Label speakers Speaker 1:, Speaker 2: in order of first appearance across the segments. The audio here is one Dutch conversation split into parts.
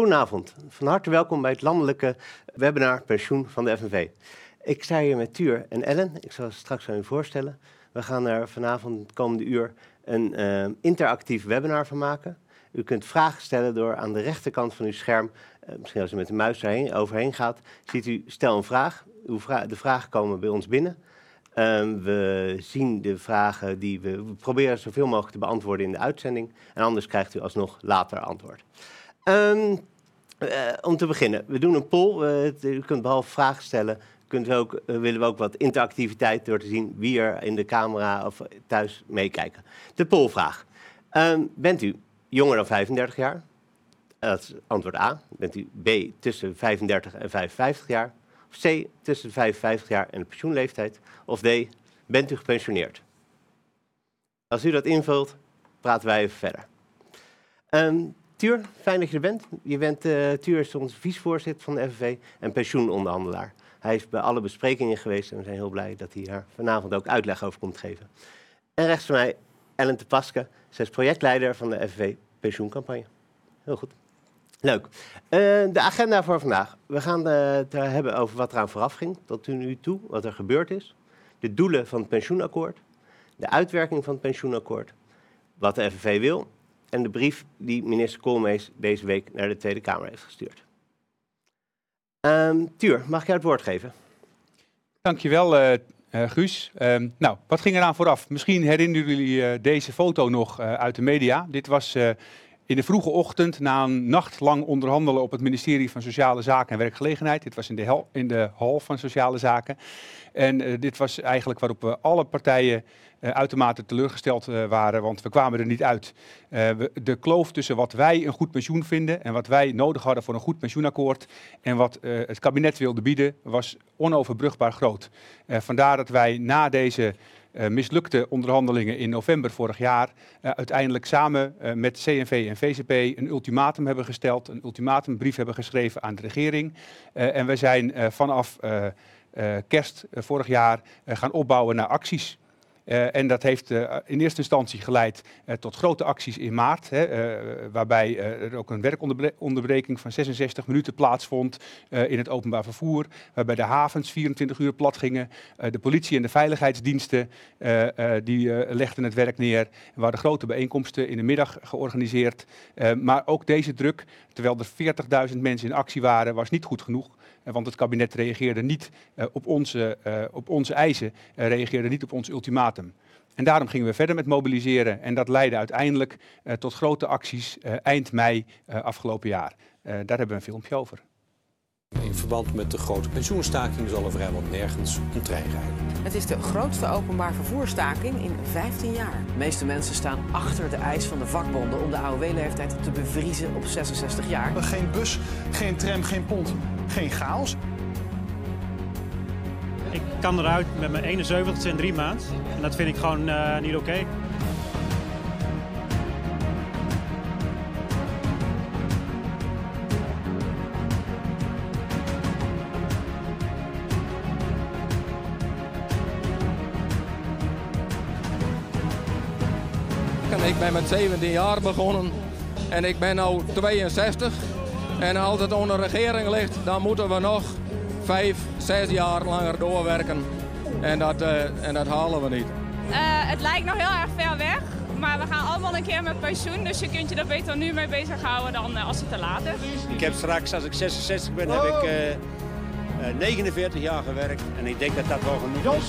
Speaker 1: Goedenavond. Van harte welkom bij het landelijke webinar pensioen van de FNV. Ik sta hier met Tuur en Ellen. Ik zal ze straks aan u voorstellen. We gaan er vanavond het komende uur een uh, interactief webinar van maken. U kunt vragen stellen door aan de rechterkant van uw scherm, uh, misschien als u met de muis erheen, overheen gaat, ziet u stel een vraag. Uw de vragen komen bij ons binnen. Um, we zien de vragen die we, we proberen zoveel mogelijk te beantwoorden in de uitzending. En anders krijgt u alsnog later antwoord. Um, uh, om te beginnen, we doen een poll. Uh, u kunt behalve vragen stellen, kunt u ook, uh, willen we ook wat interactiviteit door te zien wie er in de camera of thuis meekijken. De pollvraag. Um, bent u jonger dan 35 jaar? Dat is antwoord A. Bent u B tussen 35 en 55 jaar? Of C tussen 55 jaar en de pensioenleeftijd? Of D bent u gepensioneerd? Als u dat invult, praten wij even verder. Um, Tuur, fijn dat je er bent. Je bent uh, Tuur is onze vicevoorzitter van de FNV en pensioenonderhandelaar. Hij is bij alle besprekingen geweest en we zijn heel blij dat hij daar vanavond ook uitleg over komt geven. En rechts van mij Ellen de Paske. Zij is projectleider van de FNV pensioencampagne. Heel goed. Leuk. Uh, de agenda voor vandaag. We gaan uh, het hebben over wat eraan vooraf ging tot nu toe, wat er gebeurd is. De doelen van het pensioenakkoord. De uitwerking van het pensioenakkoord. Wat de FNV wil en de brief die minister Koolmees deze week naar de Tweede Kamer heeft gestuurd. Um, Tuur, mag ik jou het woord geven?
Speaker 2: Dankjewel, uh, uh, Guus. Um, nou, wat ging eraan vooraf? Misschien herinneren jullie uh, deze foto nog uit de media. Dit was in de vroege ochtend na een nacht lang onderhandelen op het ministerie van Sociale Zaken en Werkgelegenheid. Dit was in de, in de hal van Sociale Zaken. En dit was eigenlijk waarop we alle partijen uitermate teleurgesteld uh, waren, want we kwamen er niet uit. We, de kloof tussen wat wij een goed pensioen vinden en wat wij nodig hadden voor een goed pensioenakkoord en wat het kabinet wilde bieden, was onoverbrugbaar groot. vandaar dat wij na deze mislukte onderhandelingen in november vorig jaar uiteindelijk samen met CNV en VCP een ultimatum hebben gesteld, een ultimatumbrief hebben geschreven aan de regering. en we zijn vanaf kerst vorig jaar gaan opbouwen naar acties. Uh, en dat heeft uh, in eerste instantie geleid uh, tot grote acties in maart, hè, waarbij er ook een werkonderbreking van 66 minuten plaatsvond in het openbaar vervoer, waarbij de havens 24 uur plat gingen, de politie en de veiligheidsdiensten die legden het werk neer, er waren grote bijeenkomsten in de middag georganiseerd, maar ook deze druk, terwijl er 40.000 mensen in actie waren, was niet goed genoeg. Want het kabinet reageerde niet uh, op, onze, uh, op onze eisen, reageerde niet op ons ultimatum. En daarom gingen we verder met mobiliseren en dat leidde uiteindelijk tot grote acties eind mei afgelopen jaar. daar hebben we een filmpje over.
Speaker 3: In verband met de grote pensioenstaking zal er vrijwel nergens een trein rijden.
Speaker 4: Het is de grootste openbaar vervoerstaking in 15 jaar.
Speaker 5: De meeste mensen staan achter de eis van de vakbonden om de AOW-leeftijd te bevriezen op 66 jaar.
Speaker 6: Geen bus, geen tram, geen pont, geen chaos.
Speaker 7: Ik kan eruit met mijn 71 in drie maanden. En dat vind ik gewoon uh, niet oké. Okay.
Speaker 8: Ik ben met 17 jaar begonnen en ik ben nu 62. En als het onder regering ligt, dan moeten we nog 5, 6 jaar langer doorwerken. En dat, uh, en dat halen we niet.
Speaker 9: Uh, het lijkt nog heel erg ver weg, maar we gaan allemaal een keer met pensioen. Dus je kunt je er beter nu mee bezighouden dan uh, als het te laat is.
Speaker 10: Ik heb straks, als ik 66 ben, heb ik 49 jaar gewerkt. En ik denk dat dat wel genoeg is.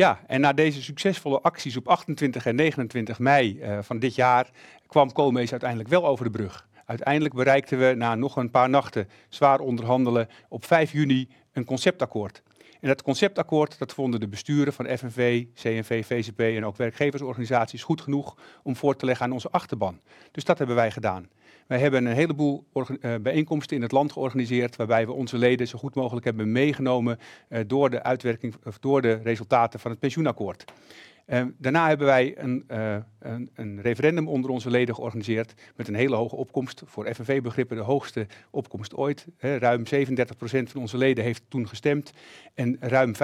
Speaker 2: Ja, en na deze succesvolle acties op 28 en 29 mei uh, van dit jaar kwam Koolmees uiteindelijk wel over de brug. Uiteindelijk bereikten we na nog een paar nachten zwaar onderhandelen op 5 juni een conceptakkoord. En dat conceptakkoord dat vonden de besturen van FNV, CNV, VCP en ook werkgeversorganisaties goed genoeg om voor te leggen aan onze achterban. Dus dat hebben wij gedaan. Wij hebben een heleboel uh, bijeenkomsten in het land georganiseerd, waarbij we onze leden zo goed mogelijk hebben meegenomen uh, door de uitwerking of door de resultaten van het pensioenakkoord. Uh, daarna hebben wij een, uh, een, een, referendum onder onze leden georganiseerd met een hele hoge opkomst. Voor FNV-begrippen de hoogste opkomst ooit. Ruim 37% van onze leden heeft toen gestemd. En ruim 75%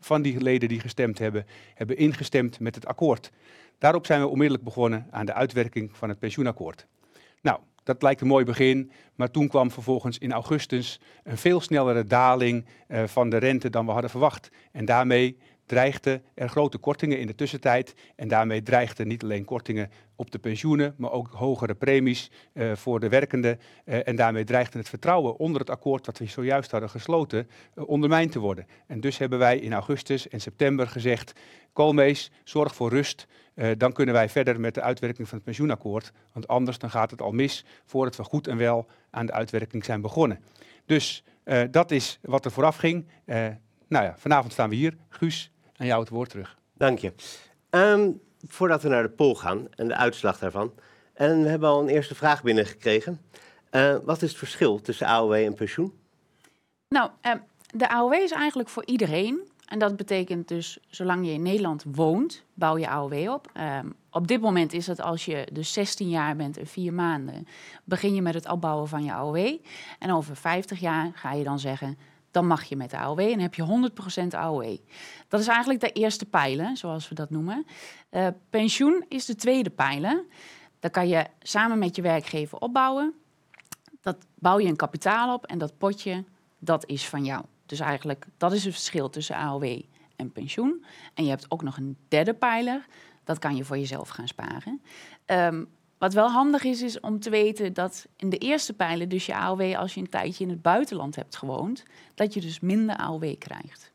Speaker 2: van die leden die gestemd hebben, hebben ingestemd met het akkoord. Daarop zijn we onmiddellijk begonnen aan de uitwerking van het pensioenakkoord. Nou, dat lijkt een mooi begin, maar toen kwam vervolgens in augustus een veel snellere daling uh, van de rente dan we hadden verwacht. En daarmee dreigden er grote kortingen in de tussentijd. En daarmee dreigden niet alleen kortingen op de pensioenen, maar ook hogere premies uh, voor de werkenden. Uh, en daarmee dreigde het vertrouwen onder het akkoord dat we zojuist hadden gesloten ondermijnd te worden. En dus hebben wij in augustus en september gezegd, Koolmees, zorg voor rust. Dan kunnen wij verder met de uitwerking van het pensioenakkoord. Want anders dan gaat het al mis voordat we goed en wel aan de uitwerking zijn begonnen. Dus dat is wat er vooraf ging. nou ja, vanavond staan we hier. Guus, aan jou het woord terug.
Speaker 1: Dank je. Um, voordat we naar de poll gaan en de uitslag daarvan. En we hebben al een eerste vraag binnengekregen. Uh, wat is het verschil tussen AOW en pensioen?
Speaker 11: Nou, uh, de AOW is eigenlijk voor iedereen. En dat betekent dus, zolang je in Nederland woont, bouw je AOW op. Um, op dit moment is het als je dus 16 jaar bent en 4 maanden, begin je met het opbouwen van je AOW. En over 50 jaar ga je dan zeggen, dan mag je met de AOW en heb je 100% AOW. Dat is eigenlijk de eerste pijler, zoals we dat noemen. Uh, pensioen is de tweede pijler. Daar kan je samen met je werkgever opbouwen. Dat bouw je een kapitaal op en dat potje, dat is van jou. Dus eigenlijk, dat is het verschil tussen AOW en pensioen. En je hebt ook nog een derde pijler. Dat kan je voor jezelf gaan sparen. Um, wat wel handig is, is om te weten dat in de eerste pijlen, dus je AOW als je een tijdje in het buitenland hebt gewoond, dat je dus minder AOW krijgt.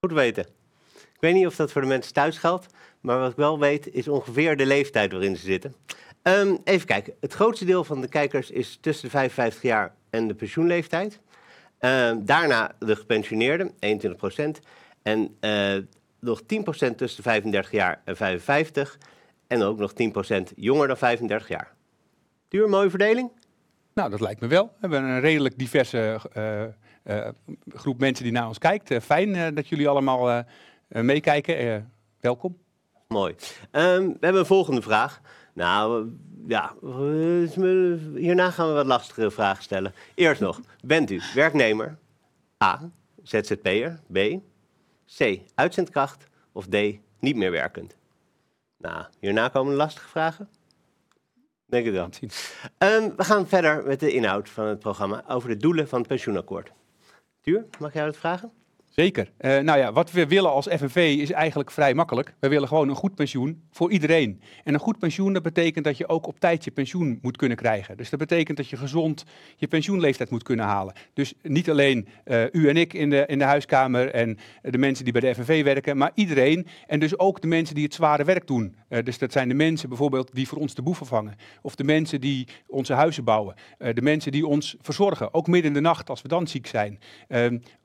Speaker 1: Goed weten. Ik weet niet of dat voor de mensen thuis geldt, maar wat ik wel weet is ongeveer de leeftijd waarin ze zitten. Um, even kijken. Het grootste deel van de kijkers is tussen de 55 jaar en de pensioenleeftijd. Um, daarna de gepensioneerden, 21 procent. En uh, nog 10 procent tussen de 35 jaar en 55. En ook nog 10% jonger dan 35 jaar. Duur, mooie verdeling?
Speaker 2: Nou, dat lijkt me wel. We hebben een redelijk diverse uh, uh, groep mensen die naar ons kijkt. Fijn dat jullie allemaal meekijken. welkom.
Speaker 1: Mooi. Um, we hebben een volgende vraag. Nou, ja, hierna gaan we wat lastigere vragen stellen. Eerst nog, bent u werknemer? A, ZZP'er? B, C, uitzendkracht? Of D, niet meer werkend? Nou, hierna komen lastige vragen. Denk het wel. Um, we gaan verder met de inhoud van het programma over de doelen van het pensioenakkoord. Tuur, mag jij het vragen?
Speaker 2: Zeker. Uh, nou ja, wat we willen als FNV is eigenlijk vrij makkelijk. We willen gewoon een goed pensioen voor iedereen. En een goed pensioen, dat betekent dat je ook op tijd je pensioen moet kunnen krijgen. Dus dat betekent dat je gezond je pensioenleeftijd moet kunnen halen. Dus niet alleen uh, u en ik in de, in de huiskamer en de mensen die bij de FNV werken, maar iedereen. En dus ook de mensen die het zware werk doen. Uh, dus dat zijn de mensen bijvoorbeeld die voor ons de boeven vangen. Of de mensen die onze huizen bouwen. de mensen die ons verzorgen, ook midden in de nacht als we dan ziek zijn.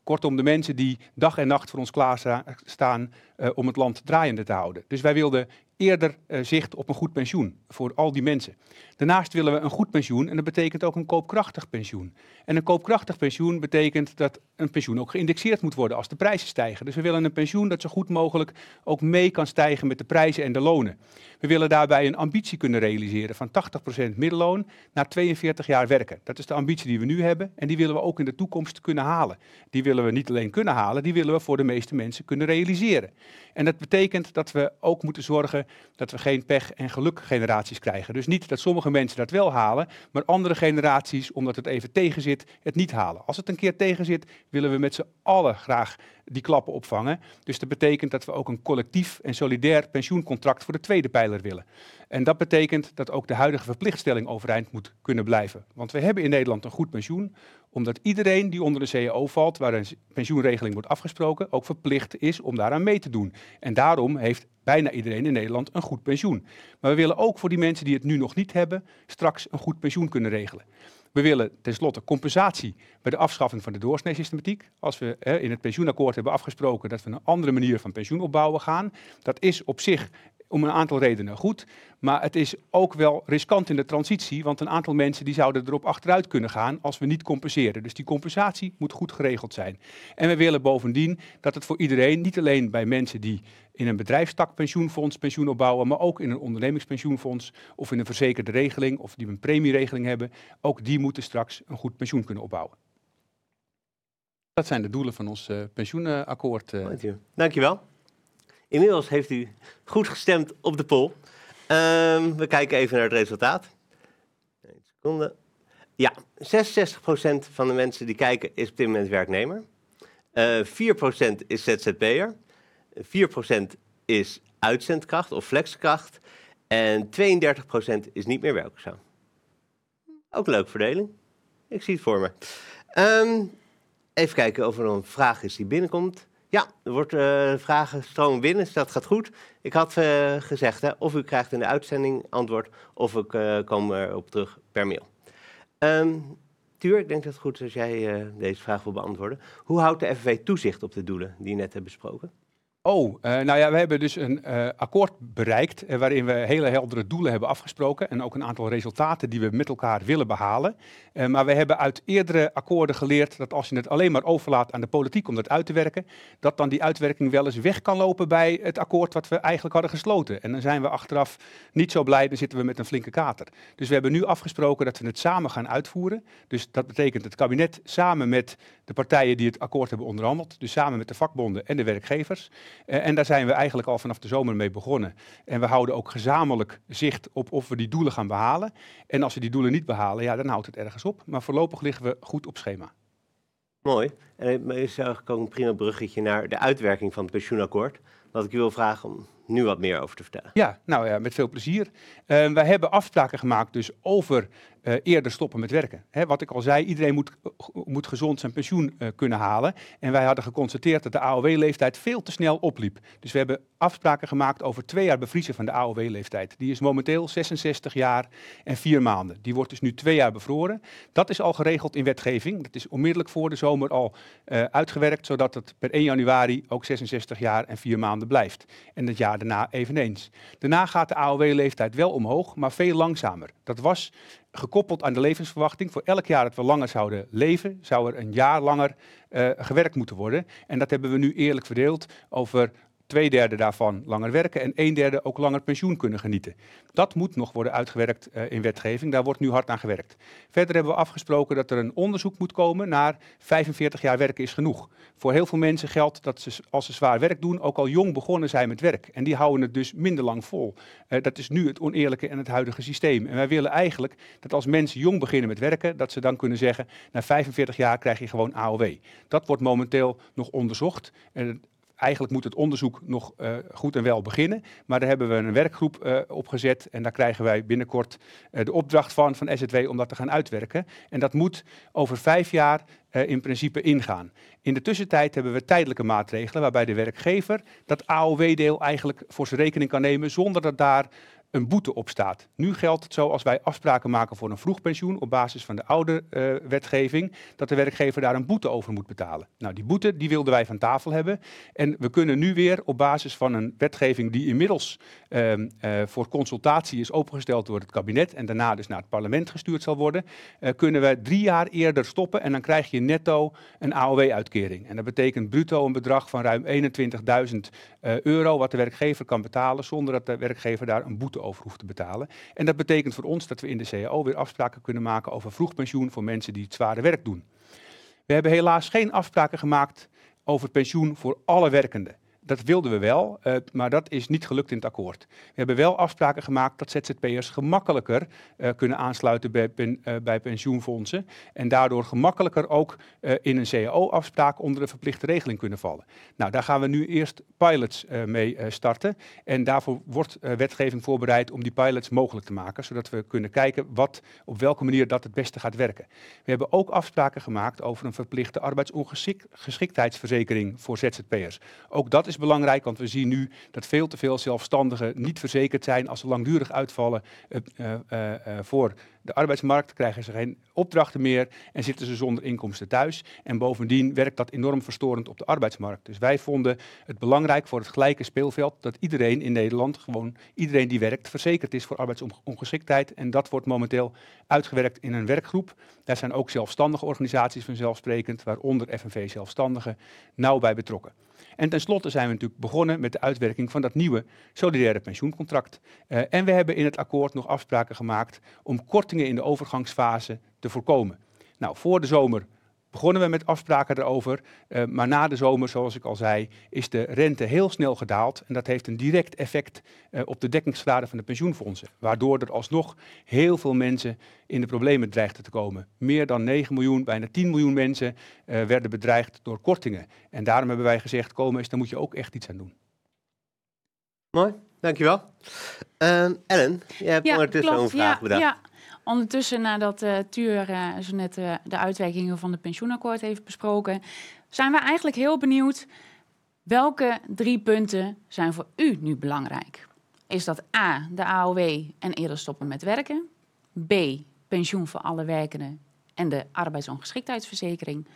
Speaker 2: Kortom, de mensen die dag en nacht voor ons klaarstaan uh, om het land draaiende te houden. Dus wij wilden eerder uh, zicht op een goed pensioen voor al die mensen. Daarnaast willen we een goed pensioen en dat betekent ook een koopkrachtig pensioen. En een koopkrachtig pensioen betekent dat een pensioen ook geïndexeerd moet worden als de prijzen stijgen. Dus we willen een pensioen dat zo goed mogelijk ook mee kan stijgen met de prijzen en de lonen. We willen daarbij een ambitie kunnen realiseren van 80% middelloon na 42 jaar werken. Dat is de ambitie die we nu hebben en die willen we ook in de toekomst kunnen halen. Die willen we niet alleen kunnen halen, die willen we voor de meeste mensen kunnen realiseren. En dat betekent dat we ook moeten zorgen dat we geen pech- en gelukgeneraties krijgen. Dus niet dat sommige mensen dat wel halen, maar andere generaties, omdat het even tegenzit, het niet halen. Als het een keer tegenzit, willen we met z'n allen graag die klappen opvangen. Dus dat betekent dat we ook een collectief en solidair pensioencontract voor de tweede pijler willen. En dat betekent dat ook de huidige verplichtstelling overeind moet kunnen blijven. Want we hebben in Nederland een goed pensioen, omdat iedereen die onder de CAO valt, waar een pensioenregeling wordt afgesproken, ook verplicht is om daaraan mee te doen. En daarom heeft bijna iedereen in Nederland een goed pensioen. Maar we willen ook voor die mensen die het nu nog niet hebben, straks een goed pensioen kunnen regelen. We willen tenslotte compensatie bij de afschaffing van de doorsneesystematiek. Als we in het pensioenakkoord hebben afgesproken dat we een andere manier van pensioen opbouwen gaan, dat is op zich om een aantal redenen goed. Maar het is ook wel riskant in de transitie, want een aantal mensen die zouden erop achteruit kunnen gaan als we niet compenseren. Dus die compensatie moet goed geregeld zijn. En we willen bovendien dat het voor iedereen, niet alleen bij mensen die in een bedrijfstak pensioenfonds pensioen opbouwen, maar ook in een ondernemingspensioenfonds of in een verzekerde regeling of die een premieregeling hebben, ook die moeten straks een goed pensioen kunnen opbouwen. Dat zijn de doelen van ons uh, pensioenakkoord. Uh.
Speaker 1: Dankjewel. Inmiddels heeft u goed gestemd op de poll. Um, we kijken even naar het resultaat. Een seconde. Ja, 66% van de mensen die kijken is op dit moment werknemer. Uh, eh, 4% is ZZP'er. 4% is uitzendkracht of flexkracht. En 32% is niet meer werkzaam. Ook een leuke verdeling. Ik zie het voor me. Um, even kijken of er een vraag is die binnenkomt. Ja, er wordt uh, vragen stromen binnen, dus dat gaat goed. Ik had uh, gezegd, hè, of u krijgt in de uitzending antwoord, of ik uh, kom erop terug per mail. Um, Tuur, ik denk dat het goed is als jij deze vraag wil beantwoorden. Hoe houdt de FNV toezicht op de doelen die je net hebt besproken?
Speaker 2: Oh, uh, nou ja, we hebben dus een uh, akkoord bereikt uh, waarin we hele heldere doelen hebben afgesproken en ook een aantal resultaten die we met elkaar willen behalen. maar we hebben uit eerdere akkoorden geleerd dat als je het alleen maar overlaat aan de politiek om dat uit te werken, dat dan die uitwerking wel eens weg kan lopen bij het akkoord wat we eigenlijk hadden gesloten. En dan zijn we achteraf niet zo blij, dan zitten we met een flinke kater. Dus we hebben nu afgesproken dat we het samen gaan uitvoeren. Dus dat betekent het kabinet samen met de partijen die het akkoord hebben onderhandeld, dus samen met de vakbonden en de werkgevers. Uh, en daar zijn we eigenlijk al vanaf de zomer mee begonnen. En we houden ook gezamenlijk zicht op of we die doelen gaan behalen. En als we die doelen niet behalen, ja, dan houdt het ergens op. Maar voorlopig liggen we goed op schema.
Speaker 1: Mooi. En het is eigenlijk ook een prima bruggetje naar de uitwerking van het pensioenakkoord. Wat ik u wil vragen om nu wat meer over te vertellen.
Speaker 2: Ja, nou ja, met veel plezier. Uh, wij hebben afspraken gemaakt dus over uh, eerder stoppen met werken. Hè, wat ik al zei, iedereen moet, moet gezond zijn pensioen uh, kunnen halen. En wij hadden geconstateerd dat de AOW-leeftijd veel te snel opliep. Dus we hebben afspraken gemaakt over twee jaar bevriezen van de AOW-leeftijd. Die is momenteel 66 jaar en vier maanden. Die wordt dus nu twee jaar bevroren. Dat is al geregeld in wetgeving. Dat is onmiddellijk voor de zomer al uitgewerkt, zodat het per 1 januari ook 66 jaar en vier maanden blijft. En het jaar daarna eveneens. Daarna gaat de AOW-leeftijd wel omhoog, maar veel langzamer. Dat was gekoppeld aan de levensverwachting. Voor elk jaar dat we langer zouden leven, zou er een jaar langer uh, gewerkt moeten worden. En dat hebben we nu eerlijk verdeeld over twee derde daarvan langer werken en een derde ook langer pensioen kunnen genieten. Dat moet nog worden uitgewerkt uh, in wetgeving. Daar wordt nu hard aan gewerkt. Verder hebben we afgesproken dat er een onderzoek moet komen naar 45 jaar werken is genoeg. Voor heel veel mensen geldt dat ze als ze zwaar werk doen ook al jong begonnen zijn met werk. En die houden het dus minder lang vol. Uh, dat is nu het oneerlijke en het huidige systeem. En wij willen eigenlijk dat als mensen jong beginnen met werken, dat ze dan kunnen zeggen, na 45 jaar krijg je gewoon AOW. Dat wordt momenteel nog onderzocht. En eigenlijk moet het onderzoek nog uh, goed en wel beginnen. Maar daar hebben we een werkgroep uh, op gezet. En daar krijgen wij binnenkort uh, de opdracht van, van SZW om dat te gaan uitwerken. En dat moet over vijf jaar in principe ingaan. In de tussentijd hebben we tijdelijke maatregelen waarbij de werkgever dat AOW-deel eigenlijk voor zijn rekening kan nemen zonder dat daar een boete op staat. Nu geldt het zo als wij afspraken maken voor een vroegpensioen op basis van de oude uh, wetgeving, dat de werkgever daar een boete over moet betalen. Nou, die boete die wilden wij van tafel hebben. En we kunnen nu weer op basis van een wetgeving die inmiddels uh, uh, voor consultatie is opengesteld door het kabinet en daarna dus naar het parlement gestuurd zal worden, eh, kunnen we drie jaar eerder stoppen en dan krijg je netto een AOW-uitkering. En dat betekent bruto een bedrag van ruim 21.000 eh, euro wat de werkgever kan betalen zonder dat de werkgever daar een boete over hoeft te betalen. En dat betekent voor ons dat we in de CAO weer afspraken kunnen maken over vroegpensioen voor mensen die het zware werk doen. We hebben helaas geen afspraken gemaakt over pensioen voor alle werkenden dat wilden we wel, uh, maar dat is niet gelukt in het akkoord. We hebben wel afspraken gemaakt dat ZZP'ers gemakkelijker uh, kunnen aansluiten bij, uh, bij, pensioenfondsen. En daardoor gemakkelijker ook in een CAO-afspraak onder de verplichte regeling kunnen vallen. Nou, daar gaan we nu eerst pilots mee starten. En daarvoor wordt wetgeving voorbereid om die pilots mogelijk te maken. Zodat we kunnen kijken wat, op welke manier dat het beste gaat werken. We hebben ook afspraken gemaakt over een verplichte arbeidsongeschiktheidsverzekering voor ZZP'ers. Ook dat is belangrijk, want we zien nu dat veel te veel zelfstandigen niet verzekerd zijn als ze langdurig uitvallen uh, uh, uh, voor de arbeidsmarkt, krijgen ze geen opdrachten meer en zitten ze zonder inkomsten thuis. En bovendien werkt dat enorm verstorend op de arbeidsmarkt. Dus wij vonden het belangrijk voor het gelijke speelveld dat iedereen in Nederland, gewoon iedereen die werkt, verzekerd is voor arbeidsongeschiktheid. En dat wordt momenteel uitgewerkt in een werkgroep. Daar zijn ook zelfstandige organisaties vanzelfsprekend, waaronder FNV Zelfstandigen, nauw bij betrokken. En tenslotte zijn we natuurlijk begonnen met de uitwerking van dat nieuwe solidaire pensioencontract. Uh, en we hebben in het akkoord nog afspraken gemaakt om kortingen in de overgangsfase te voorkomen. Nou, voor de zomer begonnen we met afspraken erover. Uh, maar na de zomer, zoals ik al zei, is de rente heel snel gedaald. En dat heeft een direct effect uh, op de dekkingsgraden van de pensioenfondsen. Waardoor er alsnog heel veel mensen in de problemen dreigden te komen. Meer dan 9 miljoen, bijna 10 miljoen mensen uh, werden bedreigd door kortingen. En daarom hebben wij gezegd, komen eens, daar moet je ook echt iets aan doen.
Speaker 1: Mooi, dankjewel. Ellen, jij hebt
Speaker 11: ja,
Speaker 1: ondertussen
Speaker 11: klopt,
Speaker 1: een vraag
Speaker 11: ja,
Speaker 1: bedacht.
Speaker 11: Ja. Ondertussen, nadat uh, Tuur uh, zo net uh, de uitwerkingen van het pensioenakkoord heeft besproken, zijn we eigenlijk heel benieuwd welke drie punten zijn voor u nu belangrijk? Is dat A, de AOW en eerder stoppen met werken? B, pensioen voor alle werkenden en de arbeidsongeschiktheidsverzekering?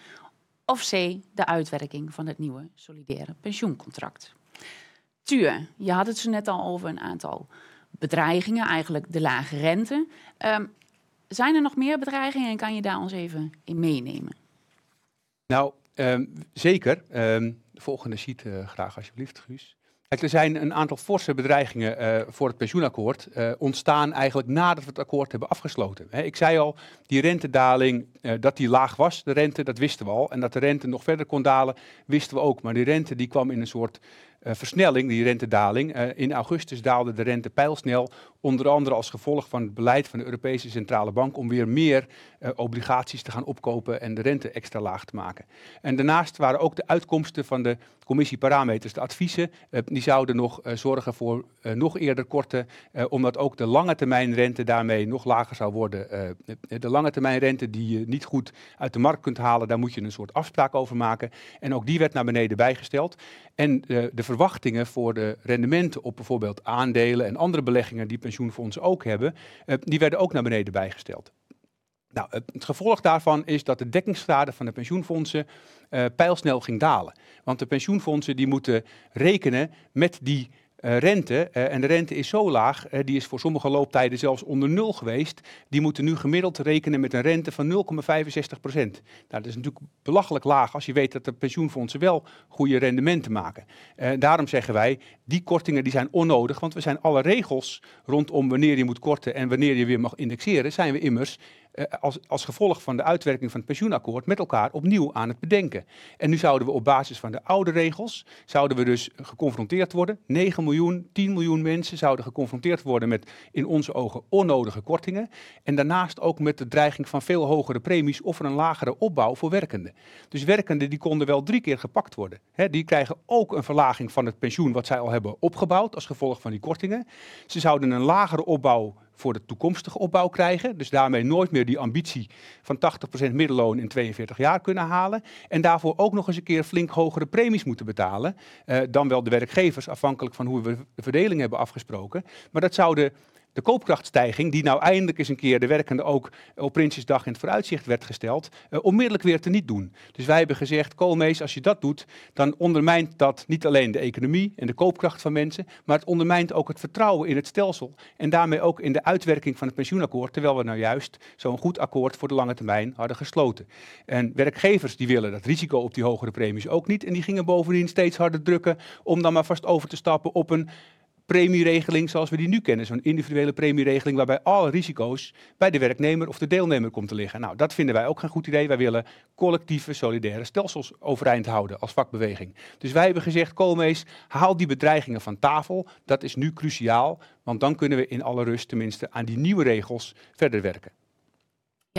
Speaker 11: Of C, de uitwerking van het nieuwe solidaire pensioencontract? Tuur, je had het zo net al over een aantal bedreigingen, eigenlijk de lage rente. Um, zijn er nog meer bedreigingen en kan je daar ons even in meenemen?
Speaker 2: Nou, um, zeker. Um, de volgende sheet uh, graag alsjeblieft, Guus. Er zijn een aantal forse bedreigingen uh, voor het pensioenakkoord uh, ontstaan eigenlijk nadat we het akkoord hebben afgesloten. Ik zei al, die rentedaling, dat die laag was, de rente, dat wisten we al. En dat de rente nog verder kon dalen, wisten we ook. Maar die rente die kwam in een soort versnelling, die rentedaling. Uh, in augustus daalde de rente pijlsnel, onder andere als gevolg van het beleid van de Europese Centrale Bank om weer meer uh, obligaties te gaan opkopen en de rente extra laag te maken. En daarnaast waren ook de uitkomsten van de commissie parameters, de adviezen, die zouden nog zorgen voor nog eerder korten, omdat ook de lange termijn rente daarmee nog lager zou worden. de lange termijn rente die je niet goed uit de markt kunt halen, daar moet je een soort afspraak over maken. En ook die werd naar beneden bijgesteld. En de verwachtingen voor de rendementen op bijvoorbeeld aandelen en andere beleggingen die pensioenfondsen ook hebben, uh, die werden ook naar beneden bijgesteld. Nou, het, het, gevolg daarvan is dat de dekkingsgraad van de pensioenfondsen uh, pijlsnel ging dalen. Want de pensioenfondsen die moeten rekenen met die uh, rente. Uh, en de rente is zo laag, uh, die is voor sommige looptijden zelfs onder nul geweest. Die moeten nu gemiddeld rekenen met een rente van 0,65 procent. Nou, dat is natuurlijk belachelijk laag als je weet dat de pensioenfondsen wel goede rendementen maken. daarom zeggen wij, die kortingen die zijn onnodig, want we zijn alle regels rondom wanneer je moet korten en wanneer je weer mag indexeren, zijn we immers als, als, gevolg van de uitwerking van het pensioenakkoord met elkaar opnieuw aan het bedenken. En nu zouden we op basis van de oude regels, zouden we dus geconfronteerd worden. 9 miljoen, 10 miljoen mensen zouden geconfronteerd worden met in onze ogen onnodige kortingen. En daarnaast ook met de dreiging van veel hogere premies of een lagere opbouw voor werkenden. Dus werkenden die konden wel drie keer gepakt worden. Die krijgen ook een verlaging van het pensioen wat zij al hebben opgebouwd als gevolg van die kortingen. Ze zouden een lagere opbouw voor de toekomstige opbouw krijgen. Dus daarmee nooit meer die ambitie van 80% middelloon in 42 jaar kunnen halen. En daarvoor ook nog eens een keer flink hogere premies moeten betalen. Uh, dan wel de werkgevers, afhankelijk van hoe we de verdeling hebben afgesproken. Maar dat zouden de koopkrachtstijging, die nou eindelijk eens een keer de werkende ook op Prinsjesdag in het vooruitzicht werd gesteld, uh, onmiddellijk weer te niet doen. Dus wij hebben gezegd, Koolmees, als je dat doet, dan ondermijnt dat niet alleen de economie en de koopkracht van mensen, maar het ondermijnt ook het vertrouwen in het stelsel en daarmee ook in de uitwerking van het pensioenakkoord, terwijl we nou juist zo'n goed akkoord voor de lange termijn hadden gesloten. En werkgevers die willen dat risico op die hogere premies ook niet en die gingen bovendien steeds harder drukken om dan maar vast over te stappen op een premieregeling zoals we die nu kennen. Zo'n individuele premieregeling waarbij alle risico's bij de werknemer of de deelnemer komt te liggen. Nou, dat vinden wij ook geen goed idee. Wij willen collectieve, solidaire stelsels overeind houden als vakbeweging. Dus wij hebben gezegd, Koolmees, haal die bedreigingen van tafel. Dat is nu cruciaal, want dan kunnen we in alle rust tenminste aan die nieuwe regels verder werken.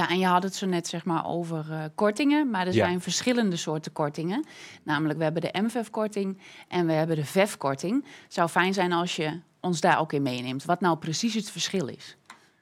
Speaker 11: Ja, en je had het zo net zeg maar over uh, kortingen, maar er
Speaker 2: Ja.
Speaker 11: zijn verschillende soorten kortingen. Namelijk, we hebben de MVEF-korting en we hebben de VEF-korting. Het zou fijn zijn als je ons daar ook in meeneemt, wat nou precies het verschil is.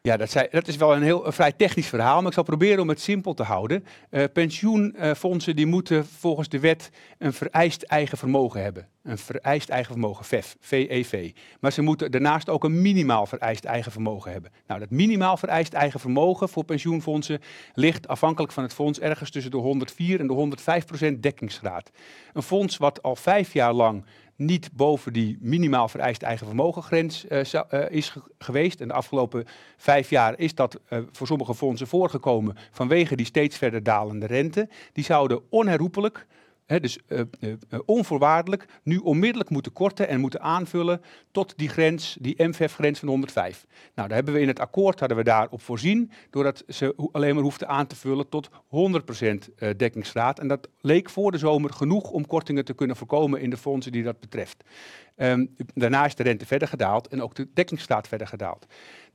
Speaker 2: Ja, dat, dat is wel een heel vrij technisch verhaal, maar ik zal proberen om het simpel te houden. Eh, pensioenfondsen die moeten volgens de wet een vereist eigen vermogen hebben. Een vereist eigen vermogen, VEF, VEV. Maar ze moeten daarnaast ook een minimaal vereist eigen vermogen hebben. Nou, dat minimaal vereist eigen vermogen voor pensioenfondsen ligt afhankelijk van het fonds ergens tussen de 104 en de 105 procent dekkingsgraad. Een fonds wat al vijf jaar lang niet boven die minimaal vereist eigen vermogengrens eh, eh, is ge- geweest. En de afgelopen vijf jaar is dat eh, voor sommige fondsen voorgekomen vanwege die steeds verder dalende rente. Die zouden onherroepelijk, dus eh, eh, eh, onvoorwaardelijk, nu onmiddellijk moeten korten en moeten aanvullen tot die grens, die MVF-grens van 105. Nou, daar hebben we in het akkoord hadden we daarop voorzien, doordat ze alleen maar hoefden aan te vullen tot 100% eh, dekkingsgraad. En dat leek voor de zomer genoeg om kortingen te kunnen voorkomen in de fondsen die dat betreft. Ehm, daarna is de rente verder gedaald en ook de dekkingsgraad verder gedaald.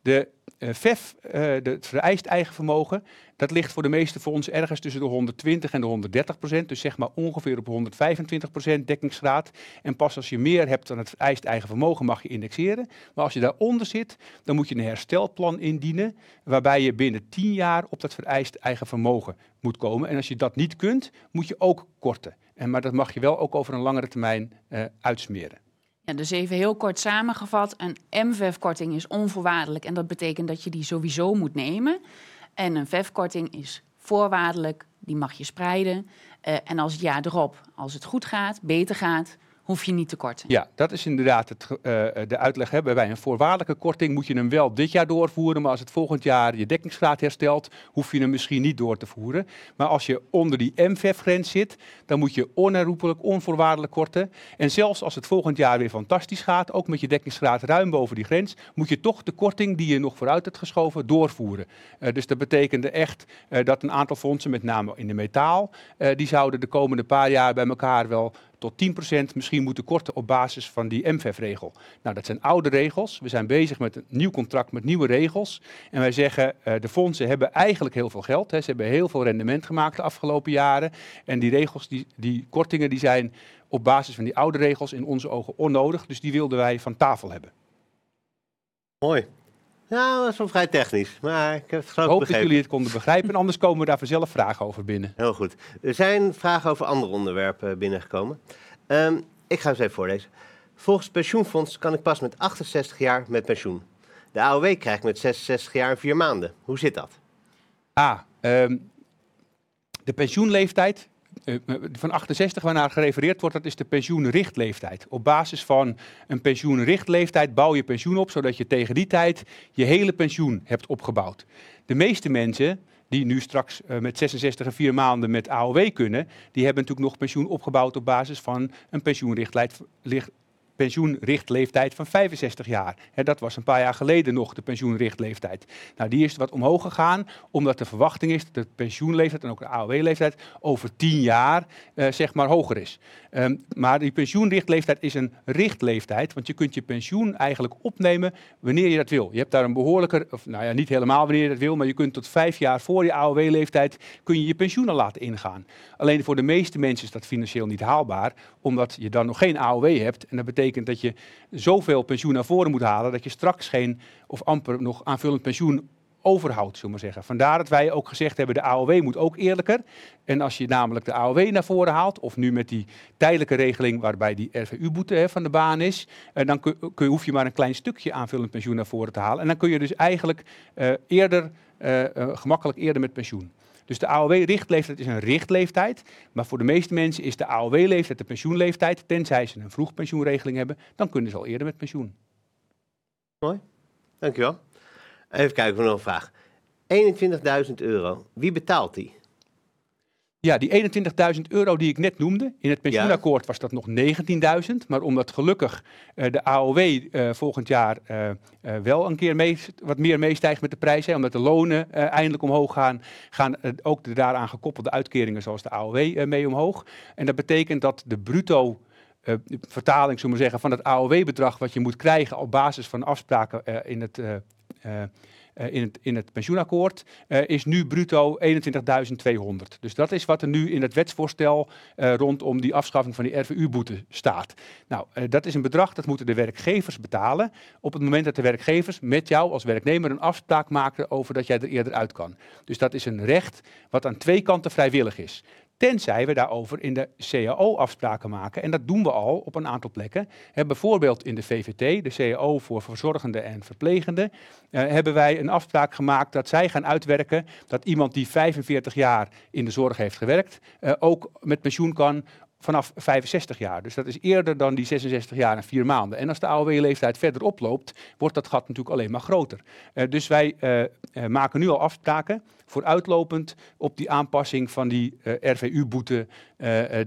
Speaker 2: De eh, VEF, eh, het vereist eigen vermogen, dat ligt voor de meeste fondsen ergens tussen de 120 en de 130 procent. Dus zeg maar ongeveer op 125 procent dekkingsgraad. En pas als je meer hebt dan het vereist eigen vermogen mag je indexeren. Maar als je daaronder zit, dan moet je een herstelplan indienen. Waarbij je binnen 10 jaar op dat vereist eigen vermogen moet komen. En als je dat niet kunt, moet je ook korten. En, maar dat mag je wel ook over een langere termijn eh, uitsmeren.
Speaker 11: Dus even heel kort samengevat, een MVEF-korting is onvoorwaardelijk en dat betekent dat je die sowieso moet nemen. En een VEF-korting is voorwaardelijk, die mag je spreiden. Eh, en als het jaar erop, als het goed gaat, beter gaat, hoef je niet te korten.
Speaker 2: Ja, dat is inderdaad het, ge- eh, de uitleg. Hè. Bij een voorwaardelijke korting moet je hem wel dit jaar doorvoeren. Maar als het volgend jaar je dekkingsgraad herstelt, hoef je hem misschien niet door te voeren. Maar als je onder die MVEF-grens zit, dan moet je onherroepelijk, onvoorwaardelijk korten. En zelfs als het volgend jaar weer fantastisch gaat, ook met je dekkingsgraad ruim boven die grens, moet je toch de korting die je nog vooruit hebt geschoven doorvoeren. Eh, dus dat betekende echt eh, dat een aantal fondsen, met name in de metaal, eh, die zouden de komende paar jaar bij elkaar wel tot 10% misschien moeten korten op basis van die MVEF-regel. Nou, dat zijn oude regels. We zijn bezig met een nieuw contract met nieuwe regels. En wij zeggen, eh, de fondsen hebben eigenlijk heel veel geld. Hè. Ze hebben heel veel rendement gemaakt de afgelopen jaren. En die regels, die, die kortingen, die zijn op basis van die oude regels in onze ogen onnodig. Dus die wilden wij van tafel hebben.
Speaker 1: Mooi. Nou, dat is wel vrij technisch, maar ik heb het
Speaker 2: Ik
Speaker 1: geloof
Speaker 2: hoop dat
Speaker 1: begrepen.
Speaker 2: jullie het konden begrijpen. Anders komen we daar vanzelf vragen over binnen.
Speaker 1: Heel goed. Er zijn vragen over andere onderwerpen binnengekomen. Ehm, ik ga eens even voorlezen. Volgens het pensioenfonds kan ik pas met 68 jaar met pensioen. De AOW krijgt met 66 jaar en 4 maanden. Hoe zit dat?
Speaker 2: A. ehm, de pensioenleeftijd van 68 waarnaar gerefereerd wordt, dat is de pensioenrichtleeftijd. Op basis van een pensioenrichtleeftijd bouw je pensioen op, zodat je tegen die tijd je hele pensioen hebt opgebouwd. De meeste mensen die nu straks eh, met 66 en 4 maanden met AOW kunnen, die hebben natuurlijk nog pensioen opgebouwd op basis van een pensioenrichtleid, licht- pensioenrichtleeftijd van 65 jaar. Dat was een paar jaar geleden nog de pensioenrichtleeftijd. Nou, die is wat omhoog gegaan, omdat de verwachting is dat de pensioenleeftijd en ook de AOW-leeftijd over 10 jaar eh, zeg maar hoger is. Ehm, maar die pensioenrichtleeftijd is een richtleeftijd, want je kunt je pensioen eigenlijk opnemen wanneer je dat wil. Je hebt daar een behoorlijke, of nou ja, niet helemaal wanneer je dat wil, maar je kunt tot vijf jaar voor je AOW-leeftijd kun je je pensioen al laten ingaan. Alleen voor de meeste mensen is dat financieel niet haalbaar, omdat je dan nog geen AOW hebt. En dat betekent dat je zoveel pensioen naar voren moet halen, dat je straks geen of amper nog aanvullend pensioen overhoudt, zullen we zeggen. Vandaar dat wij ook gezegd hebben, de AOW moet ook eerlijker. En als je namelijk de AOW naar voren haalt, of nu met die tijdelijke regeling waarbij die RVU-boete van de baan is, eh, dan kun, hoef je maar een klein stukje aanvullend pensioen naar voren te halen. En dan kun je dus eigenlijk eh, eerder, eh, gemakkelijk eerder met pensioen. Dus de AOW-richtleeftijd is een richtleeftijd. Maar voor de meeste mensen is de AOW-leeftijd de pensioenleeftijd. Tenzij ze een vroegpensioenregeling hebben, dan kunnen ze al eerder met pensioen.
Speaker 1: Mooi, dankjewel. Even kijken er nog een vraag. 21.000 euro. Wie betaalt die?
Speaker 2: Ja, die 21.000 euro die ik net noemde, in het pensioenakkoord was dat nog 19.000. Maar omdat gelukkig uh, de AOW uh, volgend jaar uh, wel een keer mee, wat meer meestijgt met de prijzen, omdat de lonen eindelijk omhoog gaan, gaan ook de daaraan gekoppelde uitkeringen zoals de AOW mee omhoog. En dat betekent dat de bruto vertaling, zullen we zeggen, van het AOW-bedrag wat je moet krijgen op basis van afspraken in het uh, in, het, in het pensioenakkoord uh, is nu bruto 21.200. Dus dat is wat er nu in het wetsvoorstel uh, rondom die afschaffing van die RVU-boete staat. Nou, dat is een bedrag dat moeten de werkgevers betalen op het moment dat de werkgevers met jou als werknemer een afspraak maken over dat jij er eerder uit kan. Dus dat is een recht wat aan twee kanten vrijwillig is. Tenzij we daarover in de CAO afspraken maken. En dat doen we al op een aantal plekken. bijvoorbeeld in de VVT, de CAO voor verzorgenden en verplegenden, eh, hebben wij een afspraak gemaakt dat zij gaan uitwerken dat iemand die 45 jaar in de zorg heeft gewerkt, eh, ook met pensioen kan vanaf 65 jaar. Dus dat is eerder dan die 66 jaar en vier maanden. En als de AOW-leeftijd verder oploopt, wordt dat gat natuurlijk alleen maar groter. Uh, dus wij uh, uh, maken nu al afspraken vooruitlopend op die aanpassing van die RVU-boete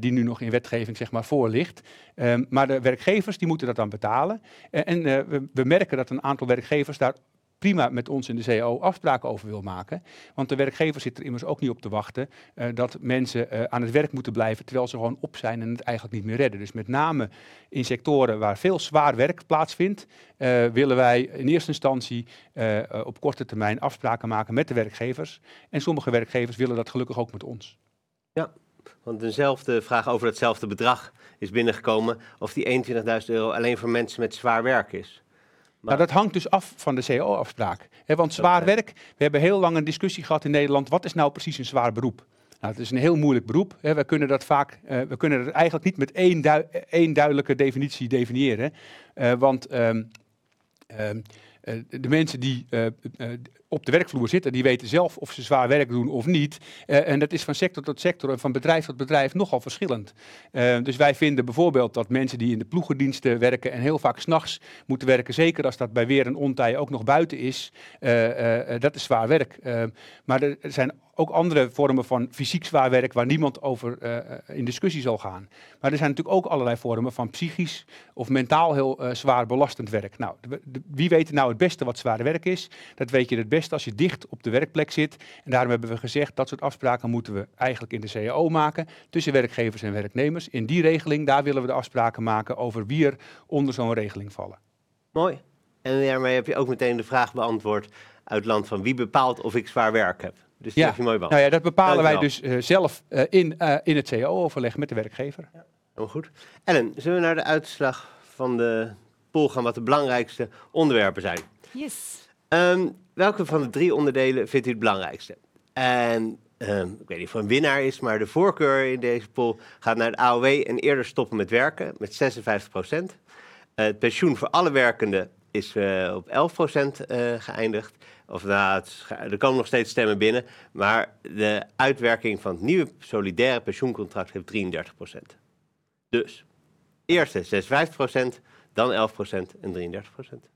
Speaker 2: die nu nog in wetgeving zeg maar, voor ligt. Ehm, maar de werkgevers die moeten dat dan betalen. en we, we merken dat een aantal werkgevers daar prima met ons in de CAO afspraken over wil maken. Want de werkgever zit er immers ook niet op te wachten uh, dat mensen uh, aan het werk moeten blijven terwijl ze gewoon op zijn en het eigenlijk niet meer redden. Dus met name in sectoren waar veel zwaar werk plaatsvindt, uh, willen wij in eerste instantie op korte termijn afspraken maken met de werkgevers. En sommige werkgevers willen dat gelukkig ook met ons.
Speaker 1: Ja, want dezelfde vraag over hetzelfde bedrag is binnengekomen of die 21.000 euro alleen voor mensen met zwaar werk is.
Speaker 2: Nou, dat hangt dus af van de CO-afspraak. want zwaar werk, we hebben heel lang een discussie gehad in Nederland. Wat is nou precies een zwaar beroep? Nou, het is een heel moeilijk beroep. Hè. We kunnen dat vaak, uh, we kunnen het eigenlijk niet met één, du één duidelijke definitie definiëren. Uh, want um, um, uh, de mensen die op de werkvloer zitten, die weten zelf of ze zwaar werk doen of niet. En dat is van sector tot sector en van bedrijf tot bedrijf nogal verschillend. Dus wij vinden bijvoorbeeld dat mensen die in de ploegendiensten werken en heel vaak s'nachts moeten werken, zeker als dat bij weer en ontij ook nog buiten is, dat is zwaar werk. maar er zijn ook andere vormen van fysiek zwaar werk waar niemand over uh, in discussie zal gaan. Maar er zijn natuurlijk ook allerlei vormen van psychisch of mentaal heel uh, zwaar belastend werk. Nou, wie weet nou het beste wat zwaar werk is? Dat weet je het beste als je dicht op de werkplek zit. En daarom hebben we gezegd dat soort afspraken moeten we eigenlijk in de CAO maken tussen werkgevers en werknemers. In die regeling, daar willen we de afspraken maken over wie er onder zo'n regeling vallen.
Speaker 1: Mooi. En daarmee heb je ook meteen de vraag beantwoord uit land van wie bepaalt of ik zwaar werk heb. Dus
Speaker 2: ja.
Speaker 1: je mooi
Speaker 2: Nou ja, dat bepalen wij dus uh, zelf uh, in, uh, in het CAO-overleg met de werkgever. Ja.
Speaker 1: Heel goed. Ellen, zullen we naar de uitslag van de poll gaan wat de belangrijkste onderwerpen zijn?
Speaker 4: Yes.
Speaker 1: Um, welke van de drie onderdelen vindt u het belangrijkste? En um, ik weet niet of er een winnaar is, maar de voorkeur in deze poll gaat naar de AOW en eerder stoppen met werken met 56 procent. het pensioen voor alle werkenden is uh, op 11 procent uh, geëindigd. Of nou, het, er komen nog steeds stemmen binnen. Maar de uitwerking van het nieuwe solidaire pensioencontract heeft 33 procent. Dus eerste 56 procent, dan 11 procent en 33 procent.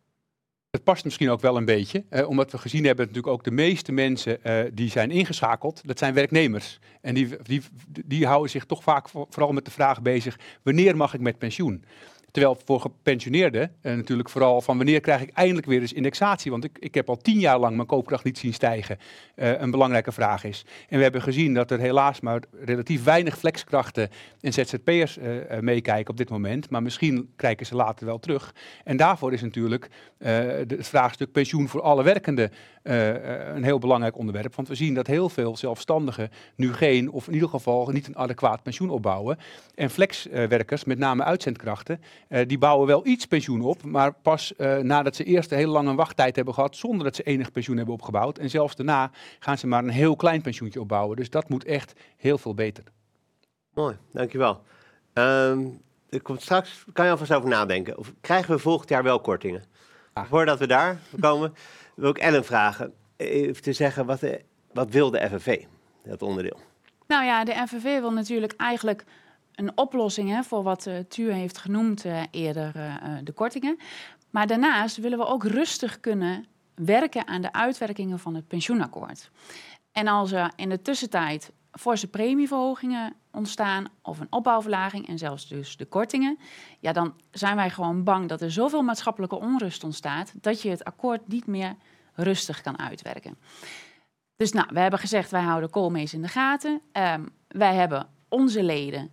Speaker 2: Het past misschien ook wel een beetje, eh, omdat we gezien hebben natuurlijk ook de meeste mensen uh, die zijn ingeschakeld, dat zijn werknemers. En die, die, die houden zich toch vaak vooral met de vraag bezig, wanneer mag ik met pensioen? Terwijl voor gepensioneerden uh, natuurlijk vooral van wanneer krijg ik eindelijk weer eens indexatie. Want ik, ik heb al tien jaar lang mijn koopkracht niet zien stijgen. Uh, een belangrijke vraag is. En we hebben gezien dat er helaas maar relatief weinig flexkrachten en ZZP'ers uh, meekijken op dit moment. Maar misschien kijken ze later wel terug. En daarvoor is natuurlijk het vraagstuk pensioen voor alle werkenden een heel belangrijk onderwerp. Want we zien dat heel veel zelfstandigen nu geen, of in ieder geval niet een adequaat pensioen opbouwen. En flexwerkers, met name uitzendkrachten, uh, die bouwen wel iets pensioen op, maar pas uh, nadat ze eerst een hele lange wachttijd hebben gehad, zonder dat ze enig pensioen hebben opgebouwd. En zelfs daarna gaan ze maar een heel klein pensioentje opbouwen. Dus dat moet echt heel veel beter.
Speaker 1: Mooi, dankjewel. Um, er komt straks, kan je alvast over nadenken. Of krijgen we volgend jaar wel kortingen? Voordat we daar komen, wil ik Ellen vragen. Even te zeggen, wat, de, wat wil de FNV, dat onderdeel?
Speaker 11: Nou ja, de FNV wil natuurlijk eigenlijk een oplossing hè, voor wat uh, Tuur heeft genoemd uh, eerder, de kortingen. Maar daarnaast willen we ook rustig kunnen werken aan de uitwerkingen van het pensioenakkoord. En als er in de tussentijd forse premieverhogingen ontstaan of een opbouwverlaging en zelfs dus de kortingen, ja, dan zijn wij gewoon bang dat er zoveel maatschappelijke onrust ontstaat dat je het akkoord niet meer rustig kan uitwerken. Dus nou, we hebben gezegd, wij houden Koolmees in de gaten. Um, wij hebben onze leden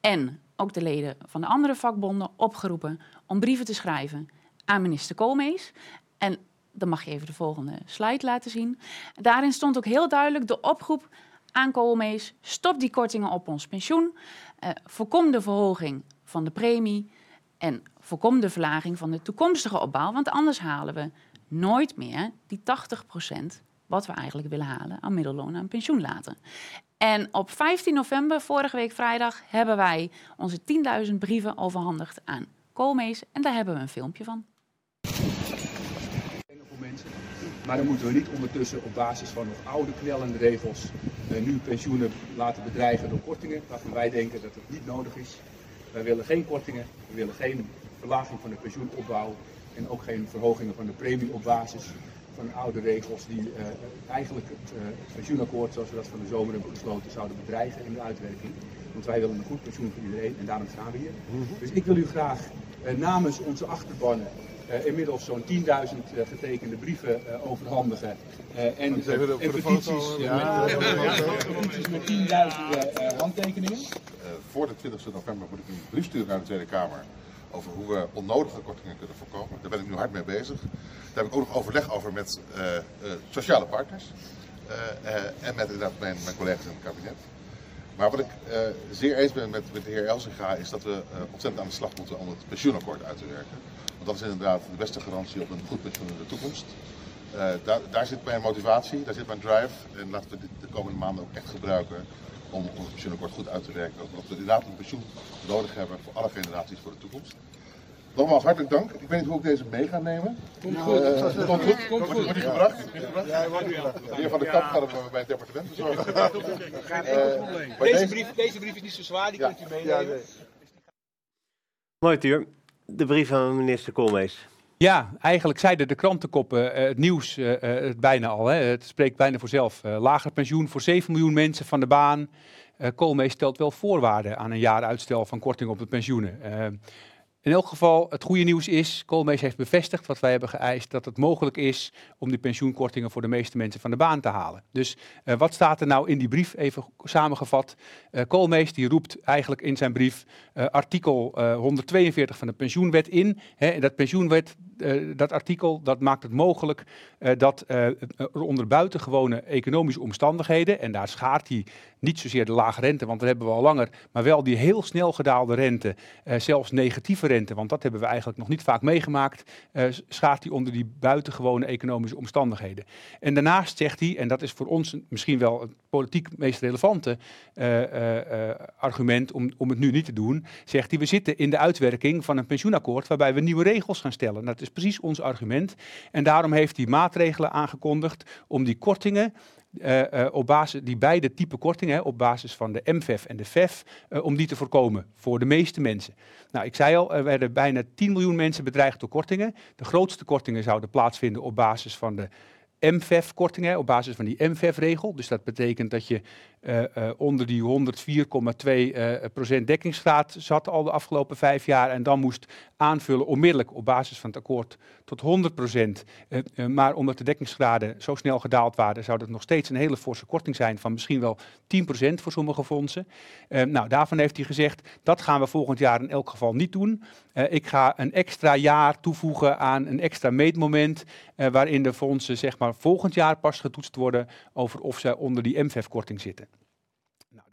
Speaker 11: en ook de leden van de andere vakbonden opgeroepen om brieven te schrijven aan minister Koolmees. En dan mag je even de volgende slide laten zien. Daarin stond ook heel duidelijk de oproep aan Koolmees: stop die kortingen op ons pensioen, uh, voorkom de verhoging van de premie en voorkom de verlaging van de toekomstige opbouw, want anders halen we nooit meer die 80% wat we eigenlijk willen halen aan middelloon en pensioen laten. En op 15 november, vorige week vrijdag, hebben wij onze 10.000 brieven overhandigd aan Koolmees en daar hebben we een filmpje van.
Speaker 12: Maar dan moeten we niet ondertussen op basis van nog oude knellende regels uh, nu pensioenen laten bedreigen door kortingen, waarvan wij denken dat het niet nodig is. Wij willen geen kortingen, we willen geen verlaging van de pensioenopbouw en ook geen verhogingen van de premie op basis van oude regels die uh, eigenlijk het, uh, het, pensioenakkoord zoals we dat van de zomer hebben gesloten zouden bedreigen in de uitwerking. Want wij willen een goed pensioen voor iedereen en daarom staan we hier. Mhm. Dus ik wil u graag namens onze achterbannen inmiddels zo'n 10.000 uh, getekende brieven uh, overhandigen. en, en petities, ja, petities met 10.000 handtekeningen.
Speaker 13: voor de 20 november moet ik een brief sturen naar de Tweede Kamer over hoe we onnodige kortingen kunnen voorkomen. Daar ben ik nu hard mee bezig. Daar heb ik ook nog overleg over met sociale partners. en met inderdaad mijn, mijn collega's in het kabinet. Maar wat ik uh, zeer eens ben met, met de heer Elsinga is dat we uh, ontzettend aan de slag moeten om het pensioenakkoord uit te werken. Dat is inderdaad de beste garantie op een goed pensioen in de toekomst. Uh, daar, daar, zit mijn motivatie, daar zit mijn drive. En laten we dit de komende maanden ook echt gebruiken om ons pensioenakkoord goed uit te werken. Omdat we inderdaad een pensioen nodig hebben voor alle generaties voor de toekomst. Nogmaals hartelijk dank. Ik weet niet hoe ik deze mee ga nemen. Komt goed. Uh, komt goed. Komt goed. Wordt die gebracht? Ja, wordt gebracht. De heer Van de Kamp gaat hem bij het departement bezorgen.
Speaker 2: Uh, deze, brief, deze brief is niet zo zwaar, die ja. kunt u meenemen. Ja, nee.
Speaker 1: De brief van minister Koolmees.
Speaker 2: Ja, eigenlijk zeiden de krantenkoppen uh, het nieuws uh, het bijna al. Hè. Het spreekt bijna voor zelf. lager pensioen voor 7 miljoen mensen van de baan. Koolmees stelt wel voorwaarden aan een jaar uitstel van korting op de pensioenen. In elk geval, het goede nieuws is, Koolmees heeft bevestigd wat wij hebben geëist, dat het mogelijk is om die pensioenkortingen voor de meeste mensen van de baan te halen. Dus uh, wat staat er nou in die brief, even samengevat? Uh, Koolmees die roept eigenlijk in zijn brief uh, artikel 142 van de pensioenwet in. Hè, en dat pensioenwet, dat artikel, dat maakt het mogelijk dat er onder buitengewone economische omstandigheden, en daar schaart hij niet zozeer de lage rente, want dat hebben we al langer, maar wel die heel snel gedaalde rente, zelfs negatieve rente, want dat hebben we eigenlijk nog niet vaak meegemaakt, schaart hij onder die buitengewone economische omstandigheden. En daarnaast zegt hij, en dat is voor ons misschien wel het politiek meest relevante argument om, om het nu niet te doen, zegt hij, we zitten in de uitwerking van een pensioenakkoord waarbij we nieuwe regels gaan stellen. Dat is precies ons argument. En daarom heeft hij maatregelen aangekondigd om die kortingen uh, uh, op basis, die beide type kortingen, op basis van de MVEF en de VEF, uh, om die te voorkomen voor de meeste mensen. Nou, ik zei al, er werden bijna 10 miljoen mensen bedreigd door kortingen. De grootste kortingen zouden plaatsvinden op basis van de MVEF-kortingen, op basis van die MVEF-regel. Dus dat betekent dat je onder die 104,2% uh, dekkingsgraad zat al de afgelopen vijf jaar. En dan moest aanvullen onmiddellijk op basis van het akkoord tot 100 procent. maar omdat de dekkingsgraden zo snel gedaald waren, zou dat nog steeds een hele forse korting zijn van misschien wel 10 procent voor sommige fondsen. nou, daarvan heeft hij gezegd, dat gaan we volgend jaar in elk geval niet doen. ik ga een extra jaar toevoegen aan een extra meetmoment, waarin de fondsen zeg maar volgend jaar pas getoetst worden over of ze onder die MVEF-korting zitten.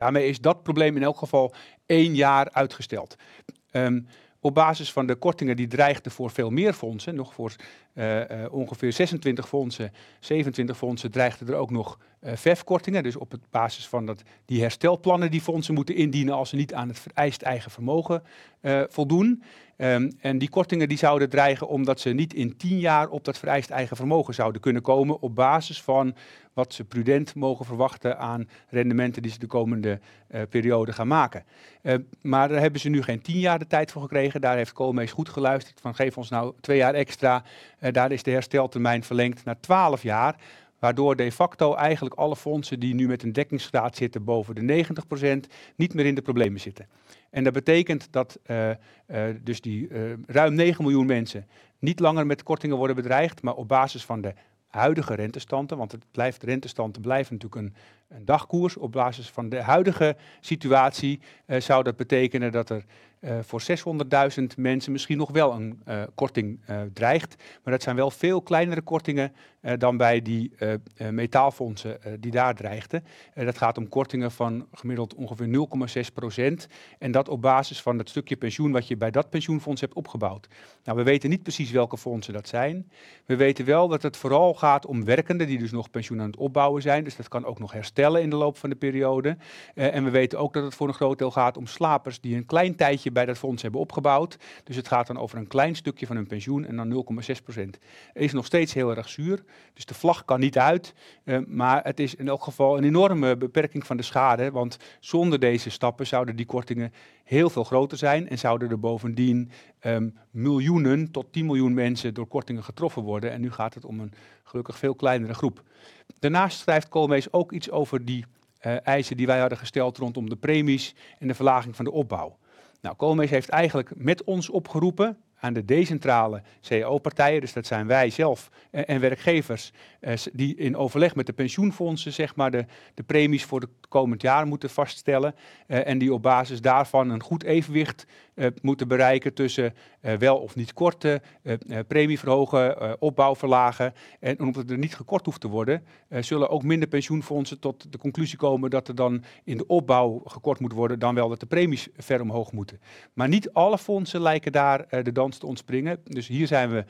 Speaker 2: Daarmee is dat probleem in elk geval één jaar uitgesteld. Um, op basis van de kortingen die dreigden voor veel meer fondsen, nog voor uh, uh, ongeveer 26 fondsen, 27 fondsen, dreigden er ook nog uh, VEF-kortingen. Dus op basis van dat, die herstelplannen die fondsen moeten indienen als ze niet aan het vereist eigen vermogen voldoen. Um, en die kortingen die zouden dreigen omdat ze niet in 10 jaar op dat vereist eigen vermogen zouden kunnen komen op basis van wat ze prudent mogen verwachten aan rendementen die ze de komende uh, periode gaan maken. Uh, maar daar hebben ze nu geen tien jaar de tijd voor gekregen. Daar heeft Koolmees goed geluisterd van geef ons nou twee jaar extra. Uh, daar is de hersteltermijn verlengd naar twaalf jaar. Waardoor de facto eigenlijk alle fondsen die nu met een dekkingsgraad zitten boven de 90% niet meer in de problemen zitten. En dat betekent dat uh, uh, dus die uh, ruim 9 miljoen mensen niet langer met kortingen worden bedreigd, maar op basis van de huidige rentestanden, want het blijft, rentestanden blijven natuurlijk een, een dagkoers. Op basis van de huidige situatie zou dat betekenen dat er uh, voor 600.000 mensen misschien nog wel een uh, korting uh, dreigt. Maar dat zijn wel veel kleinere kortingen dan bij die metaalfondsen die daar dreigden. dat gaat om kortingen van gemiddeld ongeveer 0,6 procent. En dat op basis van het stukje pensioen wat je bij dat pensioenfonds hebt opgebouwd. Nou, we weten niet precies welke fondsen dat zijn. We weten wel dat het vooral gaat om werkenden die dus nog pensioen aan het opbouwen zijn. Dus dat kan ook nog herstellen in de loop van de periode. en we weten ook dat het voor een groot deel gaat om slapers die een klein tijdje bij dat fonds hebben opgebouwd. Dus het gaat dan over een klein stukje van hun pensioen en dan 0,6 procent. Is nog steeds heel erg zuur, dus de vlag kan niet uit. Uh, maar het is in elk geval een enorme beperking van de schade, want zonder deze stappen zouden die kortingen heel veel groter zijn en zouden er bovendien um, miljoenen tot 10 miljoen mensen door kortingen getroffen worden. En nu gaat het om een gelukkig veel kleinere groep. Daarnaast schrijft Koolmees ook iets over die uh, eisen die wij hadden gesteld rondom de premies en de verlaging van de opbouw. Nou, Koolmees heeft eigenlijk met ons opgeroepen aan de decentrale cao-partijen, dus dat zijn wij zelf en, werkgevers, eh, die in overleg met de pensioenfondsen zeg maar, de, de premies voor het komend jaar moeten vaststellen eh, en die op basis daarvan een goed evenwicht uh, moeten bereiken tussen uh, wel of niet korten, uh, premie verhogen, opbouw verlagen. En omdat er niet gekort hoeft te worden, zullen ook minder pensioenfondsen tot de conclusie komen dat er dan in de opbouw gekort moet worden, dan wel dat de premies ver omhoog moeten. Maar niet alle fondsen lijken daar de dans te ontspringen. Dus hier zijn we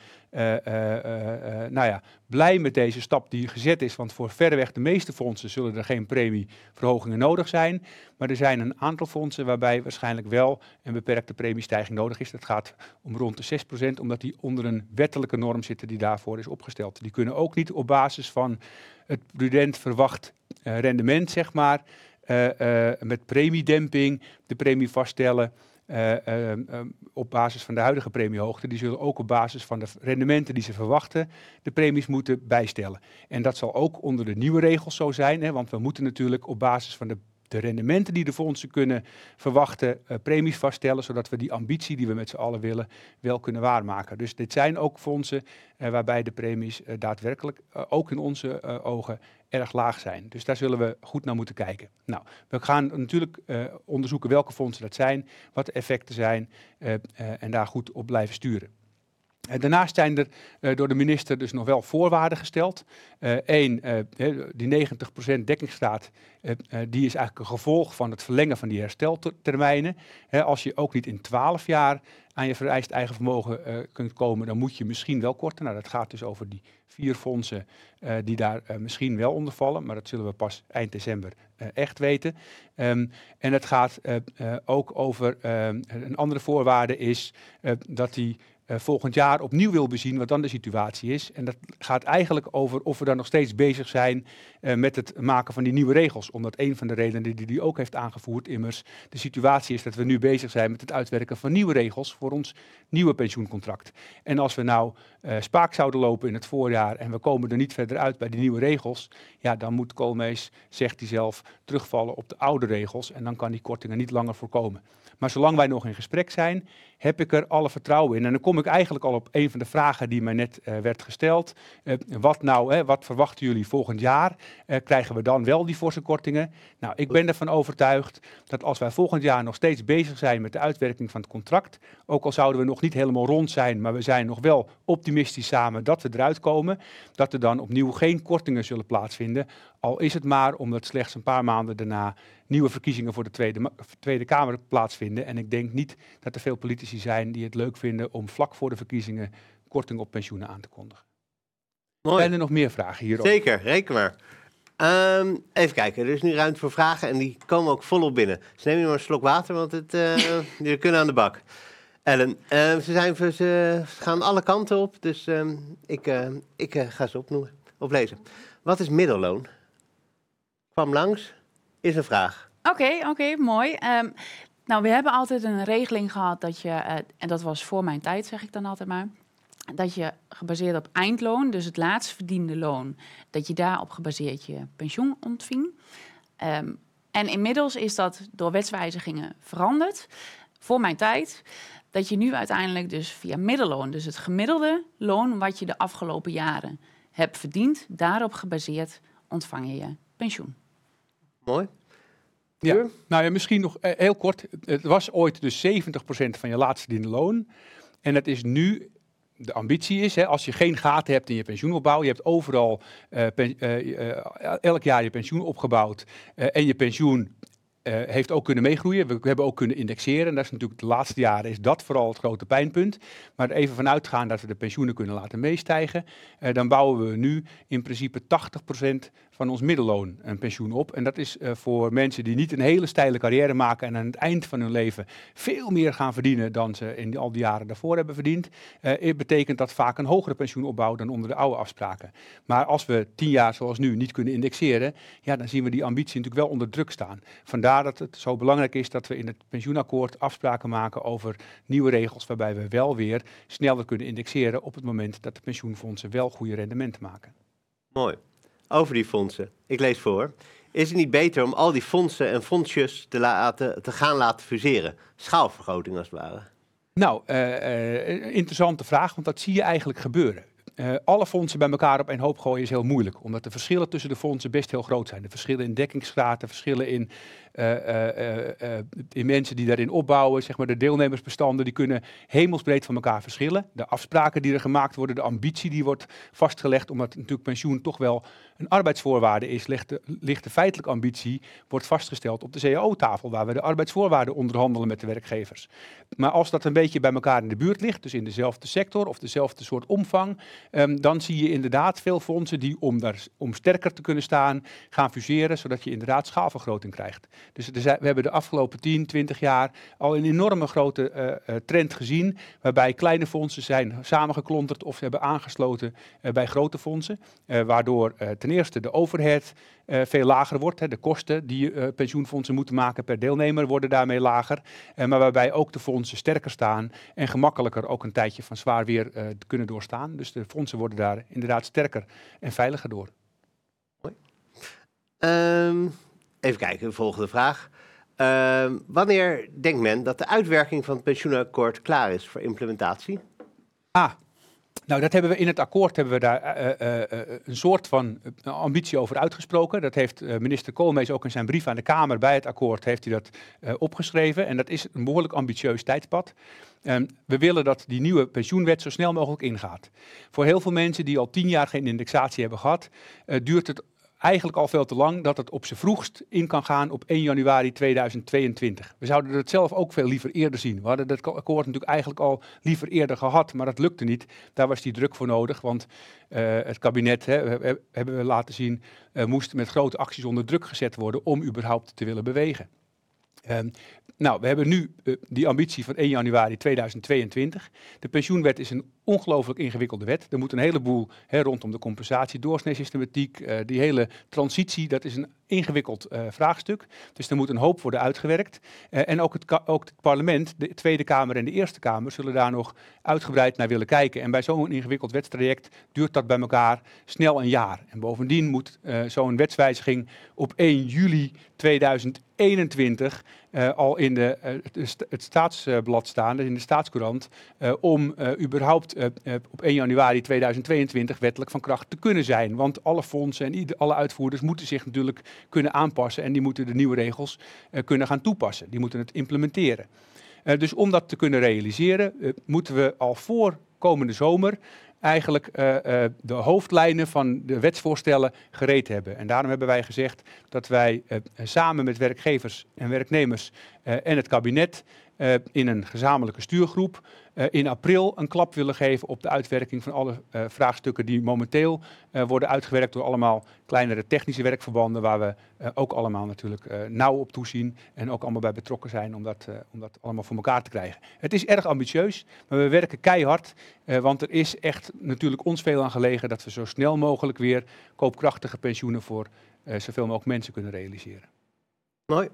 Speaker 2: nou ja, blij met deze stap die gezet is, want voor verreweg de meeste fondsen zullen er geen premieverhogingen nodig zijn. Maar er zijn een aantal fondsen waarbij waarschijnlijk wel een beperkte premiestijging nodig is. Dat gaat om rond de 6%, omdat die onder een wettelijke norm zitten die daarvoor is opgesteld. Die kunnen ook niet op basis van het prudent verwacht rendement, zeg maar, met premiedemping de premie vaststellen. Uh, uh, op basis van de huidige premiehoogte. Die zullen ook op basis van de rendementen die ze verwachten de premies moeten bijstellen. En dat zal ook onder de nieuwe regels zo zijn, hè, want we moeten natuurlijk op basis van de de rendementen die de fondsen kunnen verwachten, uh, premies vaststellen, zodat we die ambitie die we met z'n allen willen, wel kunnen waarmaken. Dus dit zijn ook fondsen uh, waarbij de premies uh, daadwerkelijk, ook in onze ogen, erg laag zijn. Dus daar zullen we goed naar moeten kijken. Nou, we gaan natuurlijk onderzoeken welke fondsen dat zijn, wat de effecten zijn en daar goed op blijven sturen. Uh, daarnaast zijn er uh, door de minister dus nog wel voorwaarden gesteld. Eén, uh, die 90% dekkingsgraad, die is eigenlijk een gevolg van het verlengen van die hersteltermijnen. als je ook niet in 12 jaar aan je vereist eigen vermogen kunt komen, dan moet je misschien wel korten. Nou, dat gaat dus over die vier fondsen die daar misschien wel onder vallen, maar dat zullen we pas eind december echt weten. Um, en het gaat ook over, ehm, een andere voorwaarde is dat die uh, volgend jaar opnieuw wil bezien wat dan de situatie is. En dat gaat eigenlijk over of we dan nog steeds bezig zijn uh, met het maken van die nieuwe regels. Omdat een van de redenen die hij ook heeft aangevoerd, immers de situatie is dat we nu bezig zijn met het uitwerken van nieuwe regels voor ons nieuwe pensioencontract. En als we nou uh, spaak zouden lopen in het voorjaar en we komen er niet verder uit bij die nieuwe regels, ja, dan moet Koolmees, zegt hij zelf, terugvallen op de oude regels en dan kan die kortingen niet langer voorkomen. Maar zolang wij nog in gesprek zijn, heb ik er alle vertrouwen in. En dan kom ik eigenlijk al op een van de vragen die mij net uh, werd gesteld. Uh, wat nou, hè, wat verwachten jullie volgend jaar? Uh, krijgen we dan wel die forse kortingen? Nou, ik ben ervan overtuigd dat als wij volgend jaar nog steeds bezig zijn met de uitwerking van het contract, ook al zouden we nog niet helemaal rond zijn, maar we zijn nog wel optimistisch samen dat we eruit komen, dat er dan opnieuw geen kortingen zullen plaatsvinden. Al is het maar omdat slechts een paar maanden daarna nieuwe verkiezingen voor de Tweede, Tweede Kamer plaatsvinden. En ik denk niet dat er veel politici zijn die het leuk vinden om vlak voor de verkiezingen korting op pensioenen aan te kondigen. Mooi. Zijn er nog meer vragen hierover?
Speaker 1: Zeker, reken maar. Um, even kijken, er is nu ruimte voor vragen en die komen ook volop binnen. Dus neem je maar een slok water, want het, uh, jullie kunnen aan de bak. Ellen, uh, ze, zijn, ze, ze, gaan alle kanten op, dus uh, ik, uh, ik ga ze opnoemen, oplezen. Wat is middelloon? Kwam langs, is een vraag.
Speaker 11: Oké, okay, oké, okay, mooi. Um, nou, we hebben altijd een regeling gehad dat je, uh, en dat was voor mijn tijd, zeg ik dan altijd maar, dat je gebaseerd op eindloon, dus het laatst verdiende loon, dat je daarop gebaseerd je pensioen ontving. Ehm, en inmiddels is dat door wetswijzigingen veranderd. Voor mijn tijd. Dat je nu uiteindelijk dus via middelloon, dus het gemiddelde loon wat je de afgelopen jaren hebt verdiend, daarop gebaseerd ontvang je je pensioen.
Speaker 1: Mooi.
Speaker 2: Ja. Nou ja, misschien nog eh, heel kort. Het was ooit dus 70% van je laatst verdiende loon. En het is nu de ambitie is, hè, als je geen gaten hebt in je pensioenopbouw, je hebt overal uh, pen, uh, elk jaar je pensioen opgebouwd en je pensioen heeft ook kunnen meegroeien. We, we, hebben ook kunnen indexeren. En dat is natuurlijk de laatste jaren is dat vooral het grote pijnpunt. Maar even vanuit gaan dat we de pensioenen kunnen laten meestijgen, dan bouwen we nu in principe 80% van ons middelloon een pensioen op. En dat is uh, voor mensen die niet een hele steile carrière maken en aan het eind van hun leven veel meer gaan verdienen dan ze in al die jaren daarvoor hebben verdiend. het betekent dat vaak een hogere pensioen opbouwt dan onder de oude afspraken. Maar als we tien jaar zoals nu niet kunnen indexeren, ja, dan zien we die ambitie natuurlijk wel onder druk staan. Vandaar dat het zo belangrijk is dat we in het pensioenakkoord afspraken maken over nieuwe regels waarbij we wel weer sneller kunnen indexeren op het moment dat de pensioenfondsen wel goede rendementen maken.
Speaker 1: Mooi. Over die fondsen. Ik lees voor. Is het niet beter om al die fondsen en fondsjes te, laten, te gaan laten fuseren? Schaalvergroting als het ware.
Speaker 2: Nou, uh, interessante vraag, want dat zie je eigenlijk gebeuren. Uh, alle fondsen bij elkaar op een hoop gooien is heel moeilijk, omdat de verschillen tussen de fondsen best heel groot zijn. De verschillen in dekkingsgraad, de verschillen in, in mensen die daarin opbouwen, zeg maar de deelnemersbestanden, die kunnen hemelsbreed van elkaar verschillen. De afspraken die er gemaakt worden, de ambitie die wordt vastgelegd, omdat natuurlijk pensioen toch wel een arbeidsvoorwaarde is, ligt de, ligt feitelijke ambitie, wordt vastgesteld op de CAO-tafel, waar we de arbeidsvoorwaarden onderhandelen met de werkgevers. Maar als dat een beetje bij elkaar in de buurt ligt, dus in dezelfde sector of dezelfde soort omvang, um, dan zie je inderdaad veel fondsen die om, daar, om sterker te kunnen staan, gaan fuseren, zodat je inderdaad schaalvergroting krijgt. Dus we hebben de afgelopen 10, 20 jaar al een enorme grote uh, uh, trend gezien, waarbij kleine fondsen zijn samengeklonterd of hebben aangesloten uh, bij grote fondsen, waardoor ten eerste de overhead veel lager wordt. Hè. De kosten die pensioenfondsen moeten maken per deelnemer worden daarmee lager, maar waarbij ook de fondsen sterker staan en gemakkelijker ook een tijdje van zwaar weer kunnen doorstaan. Dus de fondsen worden daar inderdaad sterker en veiliger door.
Speaker 1: Um, even kijken, volgende vraag. Uh, wanneer denkt men dat de uitwerking van het pensioenakkoord klaar is voor implementatie?
Speaker 2: Ah, nou, dat hebben we in het akkoord hebben we daar uh, uh, een soort van ambitie over uitgesproken. Dat heeft minister Koolmees ook in zijn brief aan de Kamer bij het akkoord heeft hij dat opgeschreven. En dat is een behoorlijk ambitieus tijdspad. Um, we willen dat die nieuwe pensioenwet zo snel mogelijk ingaat. Voor heel veel mensen die al tien jaar geen indexatie hebben gehad, duurt het eigenlijk al veel te lang dat het op zijn vroegst in kan gaan op 1 januari 2022. We zouden het zelf ook veel liever eerder zien. We hadden het akkoord natuurlijk eigenlijk al liever eerder gehad, maar dat lukte niet. Daar was die druk voor nodig, want uh, het kabinet, hè, hebben we laten zien, uh, moest met grote acties onder druk gezet worden om überhaupt te willen bewegen. Um, nou, we hebben nu uh, die ambitie van 1 januari 2022. De pensioenwet is een ongelooflijk ingewikkelde wet. Er moet een heleboel hè, rondom de compensatie, doorsneesystematiek, uh, die hele transitie, dat is een ingewikkeld uh, vraagstuk. Dus er moet een hoop worden uitgewerkt. en ook het, ook het parlement, de Tweede Kamer en de Eerste Kamer, zullen daar nog uitgebreid naar willen kijken. En bij zo'n ingewikkeld wetstraject duurt dat bij elkaar snel een jaar. En bovendien moet zo'n wetswijziging op 1 juli 2021 uh, al in de, uh, het, staatsblad staan, in de staatscourant, uh, om überhaupt op 1 januari 2022 wettelijk van kracht te kunnen zijn. Want alle fondsen en ieder, alle uitvoerders moeten zich natuurlijk kunnen aanpassen en die moeten de nieuwe regels kunnen gaan toepassen. Die moeten het implementeren. dus om dat te kunnen realiseren, moeten we al voor komende zomer eigenlijk uh, uh, de hoofdlijnen van de wetsvoorstellen gereed hebben. En daarom hebben wij gezegd dat wij uh, samen met werkgevers en werknemers en het kabinet in een gezamenlijke stuurgroep in april een klap willen geven op de uitwerking van alle vraagstukken die momenteel worden uitgewerkt door allemaal kleinere technische werkverbanden waar we ook allemaal natuurlijk nauw op toezien en ook allemaal bij betrokken zijn om dat, om dat allemaal voor elkaar te krijgen. Het is erg ambitieus, maar we werken keihard, want er is echt natuurlijk ons veel aan gelegen dat we zo snel mogelijk weer koopkrachtige pensioenen voor zoveel mogelijk mensen kunnen realiseren.
Speaker 1: Mooi.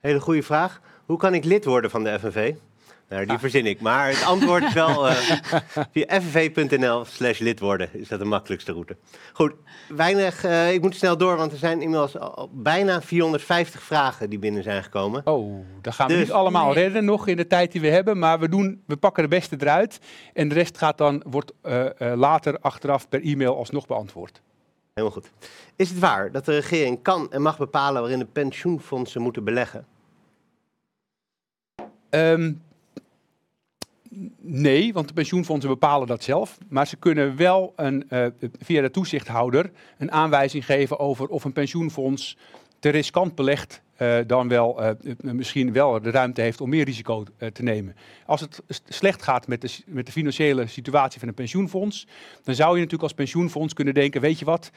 Speaker 1: Hele goede vraag. Hoe kan ik lid worden van de FNV? Nou, die verzin ik. Maar het antwoord is wel uh, via fnv.nl slash lid worden. Is dat de makkelijkste route. Goed, weinig. Uh, ik moet snel door, want er zijn inmiddels al bijna 450 vragen die binnen zijn gekomen.
Speaker 2: Oh, dat gaan we dus, niet allemaal nee. redden nog in de tijd die we hebben. Maar we, doen, we pakken de beste eruit. En de rest gaat dan, wordt uh, later achteraf per e-mail alsnog beantwoord.
Speaker 1: Helemaal goed. Is het waar dat de regering kan en mag bepalen waarin de pensioenfondsen moeten beleggen?
Speaker 2: Um, nee, want de pensioenfondsen bepalen dat zelf. Maar ze kunnen wel een, uh, via de toezichthouder een aanwijzing geven over of een pensioenfonds te riskant belegt uh, dan wel uh, misschien wel de ruimte heeft om meer risico uh, te nemen. Als het slecht gaat met de, met de, financiële situatie van een pensioenfonds, dan zou je natuurlijk als pensioenfonds kunnen denken, weet je wat,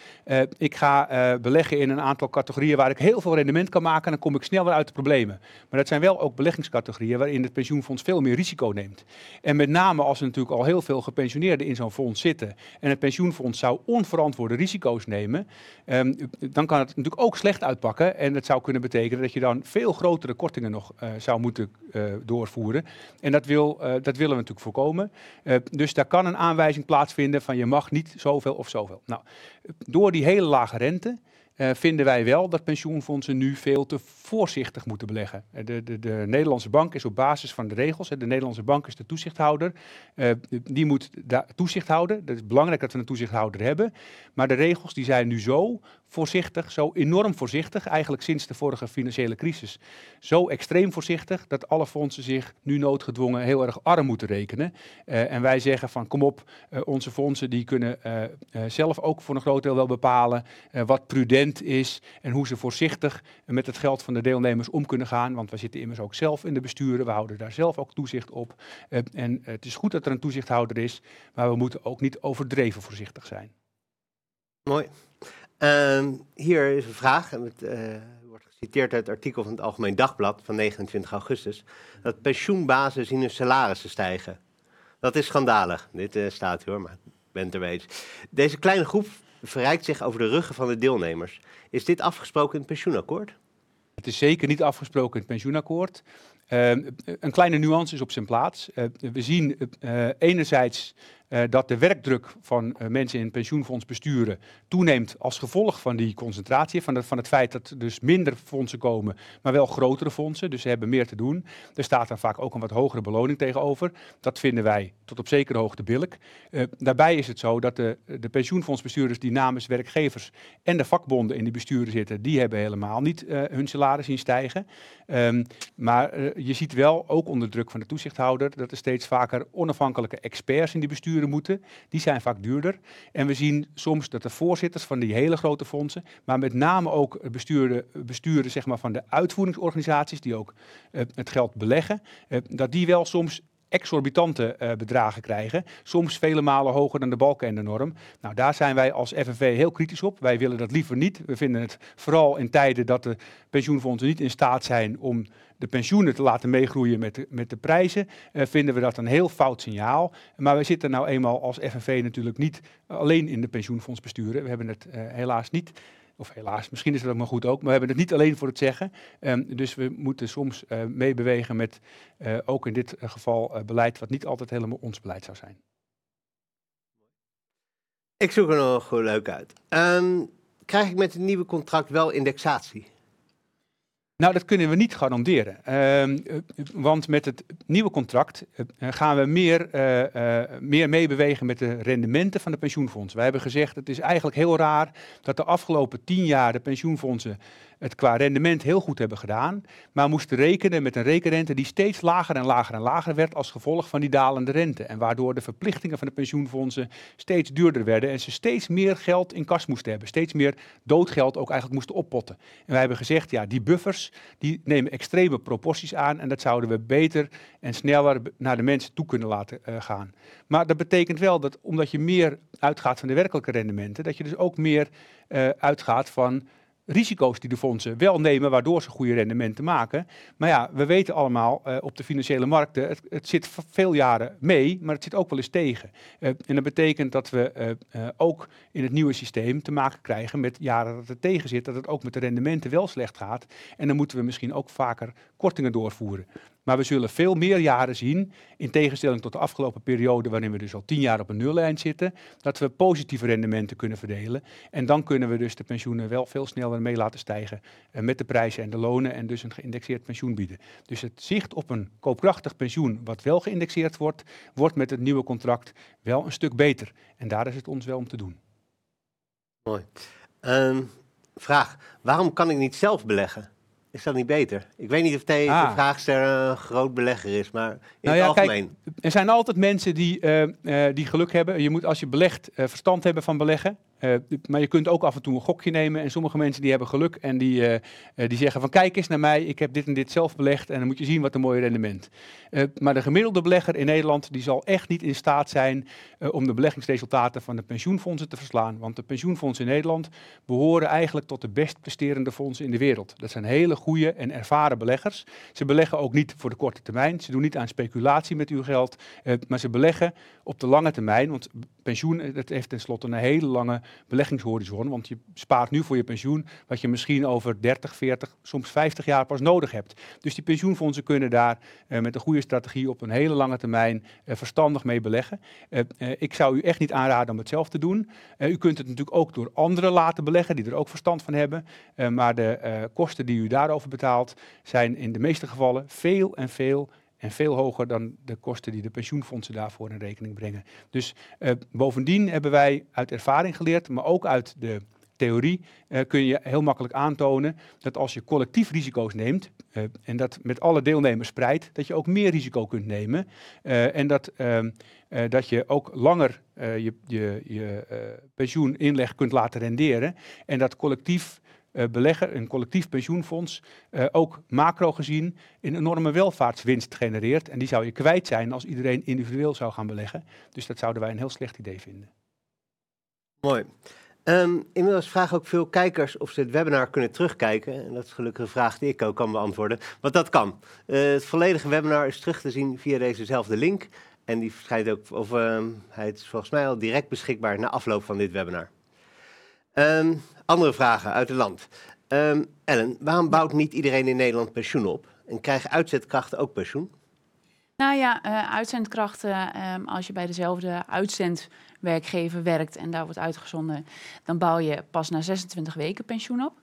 Speaker 2: ik ga beleggen in een aantal categorieën waar ik heel veel rendement kan maken en dan kom ik sneller uit de problemen. Maar dat zijn wel ook beleggingscategorieën waarin het pensioenfonds veel meer risico neemt. En met name als er natuurlijk al heel veel gepensioneerden in zo'n fonds zitten en het pensioenfonds zou onverantwoorde risico's nemen, um, dan kan het natuurlijk ook slecht uitpakken en het zou kunnen betekenen dat je dan veel grotere kortingen nog uh, zou moeten uh, doorvoeren. En dat, wil, uh, dat willen we natuurlijk voorkomen. dus daar kan een aanwijzing plaatsvinden van je mag niet zoveel of zoveel. Nou, door die hele lage rente vinden wij wel dat pensioenfondsen nu veel te voorzichtig moeten beleggen. De, de, de Nederlandse bank is op basis van de regels, de Nederlandse bank is de toezichthouder, die moet toezicht houden. Het is belangrijk dat we een toezichthouder hebben, maar de regels die zijn nu zo voorzichtig, zo enorm voorzichtig, eigenlijk sinds de vorige financiële crisis, zo extreem voorzichtig dat alle fondsen zich nu noodgedwongen heel erg arm moeten rekenen. Uh, en wij zeggen van kom op, onze fondsen die kunnen zelf ook voor een groot deel wel bepalen wat prudent is en hoe ze voorzichtig met het geld van de deelnemers om kunnen gaan. Want we zitten immers ook zelf in de besturen, we houden daar zelf ook toezicht op. En het is goed dat er een toezichthouder is, maar we moeten ook niet overdreven voorzichtig zijn.
Speaker 1: Mooi. Uh, hier is een vraag. Het uh, wordt geciteerd uit het artikel van het Algemeen Dagblad van 29 augustus. Dat pensioenbazen zien hun salarissen stijgen. Dat is schandalig. Dit uh, staat hoor, maar ik ben het eens. Deze kleine groep verrijkt zich over de ruggen van de deelnemers. Is dit afgesproken in het pensioenakkoord?
Speaker 2: Het is zeker niet afgesproken in het pensioenakkoord. Uh, een kleine nuance is op zijn plaats. Uh, we zien uh, enerzijds uh, dat de werkdruk van mensen in pensioenfondsbesturen toeneemt als gevolg van die concentratie, van, van het feit dat dus minder fondsen komen, maar wel grotere fondsen, dus ze hebben meer te doen. Er staat dan vaak ook een wat hogere beloning tegenover. Dat vinden wij tot op zekere hoogte billig. Daarbij is het zo dat de, de pensioenfondsbestuurders die namens werkgevers en de vakbonden in die besturen zitten, die hebben helemaal niet hun salaris zien stijgen. Um, maar je ziet wel, ook onder druk van de toezichthouder, dat er steeds vaker onafhankelijke experts in die besturen moeten. Die zijn vaak duurder. En we zien soms dat de voorzitters van die hele grote fondsen, maar met name ook besturen, besturen zeg maar, van de uitvoeringsorganisaties die ook uh, het geld beleggen, uh, dat die wel soms exorbitante uh, bedragen krijgen. Soms vele malen hoger dan de balken norm. Nou, daar zijn wij als FNV heel kritisch op. Wij willen dat liever niet. We vinden het vooral in tijden dat de pensioenfondsen niet in staat zijn om de pensioenen te laten meegroeien met de, met de prijzen, uh, vinden we dat een heel fout signaal. Maar we zitten nou eenmaal als FNV natuurlijk niet alleen in de pensioenfondsbesturen. We hebben het uh, helaas niet of helaas, misschien is het ook maar goed ook, maar we hebben het niet alleen voor het zeggen. Um, dus we moeten soms uh, meebewegen met uh, ook in dit geval uh, beleid wat niet altijd helemaal ons beleid zou zijn.
Speaker 1: Ik zoek er nog leuk uit. Um, krijg ik met het nieuwe contract wel indexatie?
Speaker 2: Nou, dat kunnen we niet garanderen. Uh, want met het nieuwe contract uh, gaan we meer, uh, meer meebewegen met de rendementen van de pensioenfondsen. Wij hebben gezegd, het is eigenlijk heel raar dat de afgelopen tien jaar de pensioenfondsen het qua rendement heel goed hebben gedaan, maar moesten rekenen met een rekenrente die steeds lager en lager en lager werd als gevolg van die dalende rente. En waardoor de verplichtingen van de pensioenfondsen steeds duurder werden en ze steeds meer geld in kas moesten hebben, steeds meer doodgeld ook eigenlijk moesten oppotten. En wij hebben gezegd, ja, die buffers die nemen extreme proporties aan en dat zouden we beter en sneller naar de mensen toe kunnen laten uh, gaan. Maar dat betekent wel dat omdat je meer uitgaat van de werkelijke rendementen, dat je dus ook meer uh, uitgaat van risico's die de fondsen wel nemen, waardoor ze goede rendementen maken. Maar ja, we weten allemaal uh, op de financiële markten, het, het, zit veel jaren mee, maar het zit ook wel eens tegen. Uh, en dat betekent dat we uh, ook in het nieuwe systeem te maken krijgen met jaren dat het tegen zit, dat het ook met de rendementen wel slecht gaat. En dan moeten we misschien ook vaker kortingen doorvoeren. Maar we zullen veel meer jaren zien, in tegenstelling tot de afgelopen periode, waarin we dus al tien jaar op een nullijn zitten, dat we positieve rendementen kunnen verdelen. En dan kunnen we dus de pensioenen wel veel sneller mee laten stijgen uh, met de prijzen en de lonen en dus een geïndexeerd pensioen bieden. Dus het zicht op een koopkrachtig pensioen, wat wel geïndexeerd wordt, wordt met het nieuwe contract wel een stuk beter. En daar is het ons wel om te doen.
Speaker 1: Mooi. Um, vraag, waarom kan ik niet zelf beleggen? Is dat niet beter? Ik weet niet of deze ah. vraagsteller een groot belegger is, maar in nou het algemeen.
Speaker 2: Kijk, er zijn altijd mensen die, uh, uh, die geluk hebben. Je moet als je belegt uh, verstand hebben van beleggen. Uh, maar je kunt ook af en toe een gokje nemen. En sommige mensen die hebben geluk en die, uh, uh, die zeggen van kijk eens naar mij, ik heb dit en dit zelf belegd en dan moet je zien wat een mooi rendement. maar de gemiddelde belegger in Nederland die zal echt niet in staat zijn om de beleggingsresultaten van de pensioenfondsen te verslaan. Want de pensioenfondsen in Nederland behoren eigenlijk tot de best presterende fondsen in de wereld. Dat zijn hele goede en ervaren beleggers. Ze beleggen ook niet voor de korte termijn. Ze doen niet aan speculatie met uw geld. maar ze beleggen op de lange termijn. Want pensioen dat heeft tenslotte een hele lange beleggingshorizon. Want je spaart nu voor je pensioen wat je misschien over 30, 40, soms 50 jaar pas nodig hebt. Dus die pensioenfondsen kunnen daar uh, met een goede strategie op een hele lange termijn uh, verstandig mee beleggen. Uh, ik zou u echt niet aanraden om het zelf te doen. u kunt het natuurlijk ook door anderen laten beleggen die er ook verstand van hebben. maar de kosten die u daarover betaalt zijn in de meeste gevallen veel en veel en veel hoger dan de kosten die de pensioenfondsen daarvoor in rekening brengen. Dus uh, bovendien hebben wij uit ervaring geleerd, maar ook uit de theorie uh, kun je heel makkelijk aantonen dat als je collectief risico's neemt uh, en dat met alle deelnemers spreidt, dat je ook meer risico kunt nemen en dat, ehm, dat je ook langer je, je, je pensioeninleg kunt laten renderen en dat collectief belegger, een collectief pensioenfonds, uh, ook macro gezien een enorme welvaartswinst genereert. En die zou je kwijt zijn als iedereen individueel zou gaan beleggen. Dus dat zouden wij een heel slecht idee vinden.
Speaker 1: Mooi. Um, inmiddels vragen ook veel kijkers of ze het webinar kunnen terugkijken. En dat is gelukkig een vraag die ik ook kan beantwoorden. Want dat kan. Uh, het volledige webinar is terug te zien via dezezelfde link. En die verschijnt ook, of uh, hij is volgens mij al direct beschikbaar na afloop van dit webinar. Um, andere vragen uit het land. Um, Ellen, waarom bouwt niet iedereen in Nederland pensioen op? En krijgen uitzendkrachten ook pensioen?
Speaker 11: Nou ja, uh, uitzendkrachten, um, als je bij dezelfde uitzendwerkgever werkt en daar wordt uitgezonden, dan bouw je pas na 26 weken pensioen op.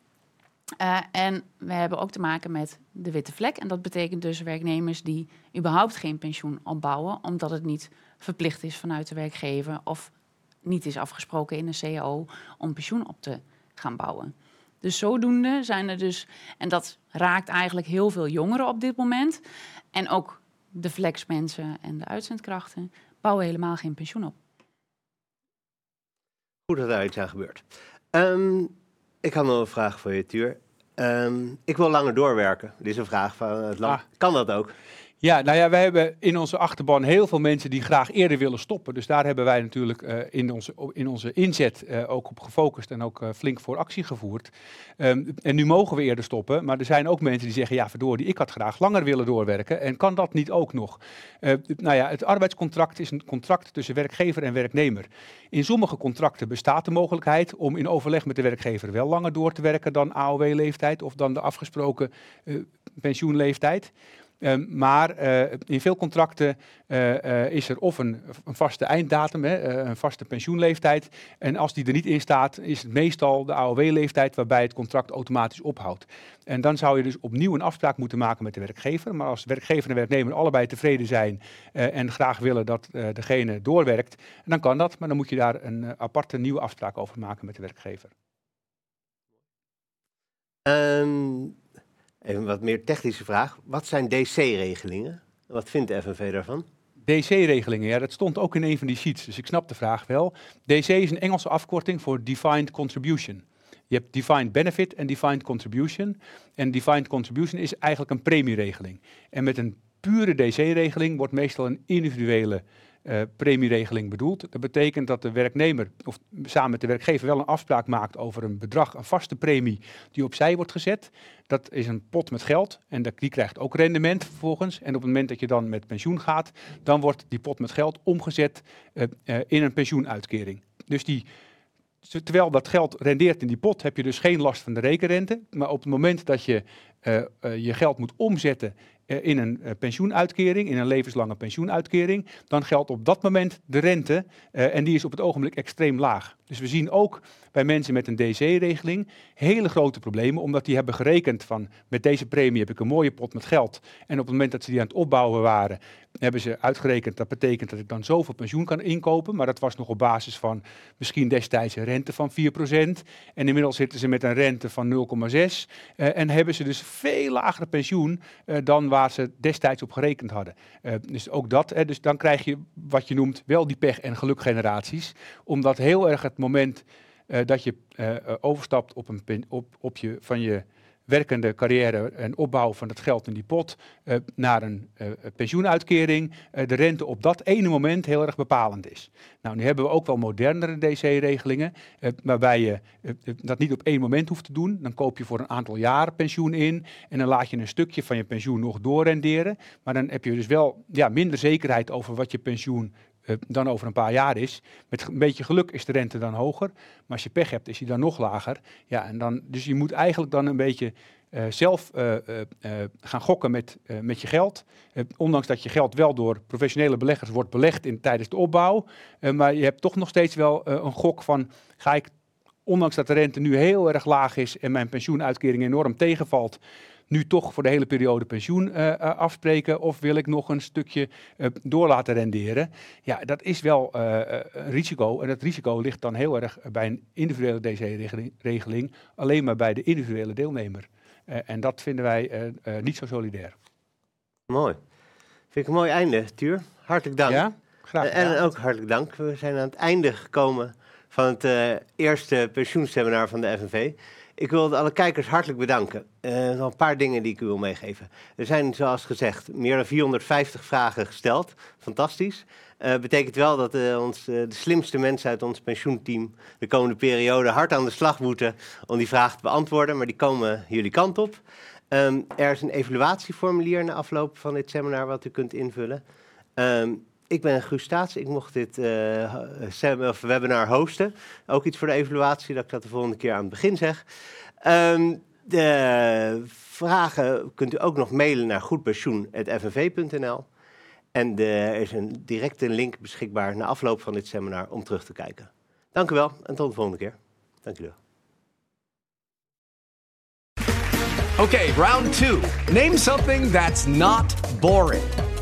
Speaker 11: Uh, en we hebben ook te maken met de witte vlek. En dat betekent dus werknemers die überhaupt geen pensioen opbouwen, omdat het niet verplicht is vanuit de werkgever of niet is afgesproken in een CAO om pensioen op te gaan bouwen. Dus zodoende zijn er dus, en dat raakt eigenlijk heel veel jongeren op dit moment. En ook de flexmensen en de uitzendkrachten bouwen helemaal geen pensioen op.
Speaker 1: Goed dat daar iets aan gebeurt. Um, ik had nog een vraag voor je, Tuur. Um, ik wil langer doorwerken. Dit is een vraag van het land. Ah. Kan dat ook?
Speaker 2: Ja, nou ja, wij hebben in onze achterban heel veel mensen die graag eerder willen stoppen. Dus daar hebben wij natuurlijk uh, in, onze, in onze inzet uh, ook op gefocust en ook uh, flink voor actie gevoerd. Um, en nu mogen we eerder stoppen, maar er zijn ook mensen die zeggen, ja verdorie, ik had graag langer willen doorwerken. En kan dat niet ook nog? nou ja, het arbeidscontract is een contract tussen werkgever en werknemer. In sommige contracten bestaat de mogelijkheid om in overleg met de werkgever wel langer door te werken dan AOW-leeftijd of dan de afgesproken pensioenleeftijd. Um, maar uh, in veel contracten uh, uh, is er of een, een vaste einddatum, hè, een vaste pensioenleeftijd. En als die er niet in staat, is het meestal de AOW-leeftijd waarbij het contract automatisch ophoudt. En dan zou je dus opnieuw een afspraak moeten maken met de werkgever. Maar als werkgever en werknemer allebei tevreden zijn en graag willen dat degene doorwerkt, dan kan dat. Maar dan moet je daar een aparte nieuwe afspraak over maken met de werkgever.
Speaker 1: Um Even wat meer technische vraag. Wat zijn DC-regelingen? Wat vindt de FNV daarvan?
Speaker 2: DC-regelingen, ja, dat stond ook in een van die sheets, dus ik snap de vraag wel. DC is een Engelse afkorting voor Defined Contribution. Je hebt Defined Benefit en Defined Contribution. En Defined Contribution is eigenlijk een premieregeling. En met een pure DC-regeling wordt meestal een individuele uh, premieregeling bedoeld. Dat betekent dat de werknemer of samen met de werkgever wel een afspraak maakt over een bedrag, een vaste premie die opzij wordt gezet. Dat is een pot met geld en die krijgt ook rendement vervolgens. En op het moment dat je dan met pensioen gaat, dan wordt die pot met geld omgezet uh, uh, in een pensioenuitkering. Dus die terwijl dat geld rendeert in die pot, heb je dus geen last van de rekenrente. Maar op het moment dat je je geld moet omzetten eh, in een eh, pensioenuitkering, in een levenslange pensioenuitkering, dan geldt op dat moment de rente eh, en die is op het ogenblik extreem laag. Dus we zien ook bij mensen met een DC-regeling hele grote problemen, omdat die hebben gerekend van met deze premie heb ik een mooie pot met geld. En op het moment dat ze die aan het opbouwen waren, hebben ze uitgerekend dat betekent dat ik dan zoveel pensioen kan inkopen. Maar dat was nog op basis van misschien destijds een rente van 4%. En inmiddels zitten ze met een rente van 0,6. Uh, en hebben ze dus veel lager pensioen uh, dan waar ze destijds op gerekend hadden. Uh, dus ook dat. Hè, dus dan krijg je wat je noemt wel die pech- en gelukgeneraties. Omdat heel erg het moment dat je overstapt op, een op, op je, van je werkende carrière en opbouw van het geld in die pot uh, naar een pensioenuitkering, de rente op dat ene moment heel erg bepalend is. Nou, nu hebben we ook wel modernere DC-regelingen, waarbij je dat niet op één moment hoeft te doen. Dan koop je voor een aantal jaren pensioen in en dan laat je een stukje van je pensioen nog doorrenderen. Maar dan heb je dus wel ja, minder zekerheid over wat je pensioen uh, dan over een paar jaar is. Met een beetje geluk is de rente dan hoger. Maar als je pech hebt, is die dan nog lager. Ja, en dan, dus je moet eigenlijk dan een beetje uh, zelf uh, gaan gokken met, met je geld. ondanks dat je geld wel door professionele beleggers wordt belegd in, tijdens de opbouw. maar je hebt toch nog steeds wel een gok van, ga ik, ondanks dat de rente nu heel erg laag is en mijn pensioenuitkering enorm tegenvalt nu toch voor de hele periode pensioen uh, afspreken of wil ik nog een stukje uh, door laten renderen? Ja, dat is wel een risico en dat risico ligt dan heel erg bij een individuele DC-regeling alleen maar bij de individuele deelnemer. en dat vinden wij niet zo solidair.
Speaker 1: Mooi. Vind ik een mooi einde, Tuur. Hartelijk dank.
Speaker 2: Ja, graag
Speaker 1: En ook hartelijk dank. We zijn aan het einde gekomen van het eerste pensioenseminar van de FNV. Ik wil alle kijkers hartelijk bedanken. Nog een paar dingen die ik u wil meegeven. Er zijn, zoals gezegd, meer dan 450 vragen gesteld. Fantastisch. Uh, betekent wel dat uh, ons, de slimste mensen uit ons pensioenteam de komende periode hard aan de slag moeten om die vragen te beantwoorden. Maar die komen jullie kant op. Um, er is een evaluatieformulier na afloop van dit seminar wat u kunt invullen. Um, ik ben Guus Staats. Ik mocht dit uh, webinar hosten. Ook iets voor de evaluatie, dat ik dat de volgende keer aan het begin zeg. Um, de vragen kunt u ook nog mailen naar goedpensioen.fnv.nl. En er is een directe link beschikbaar na afloop van dit seminar om terug te kijken. Dank u wel en tot de volgende keer. Dank u wel.
Speaker 14: Okay, round two. Name something that's not boring.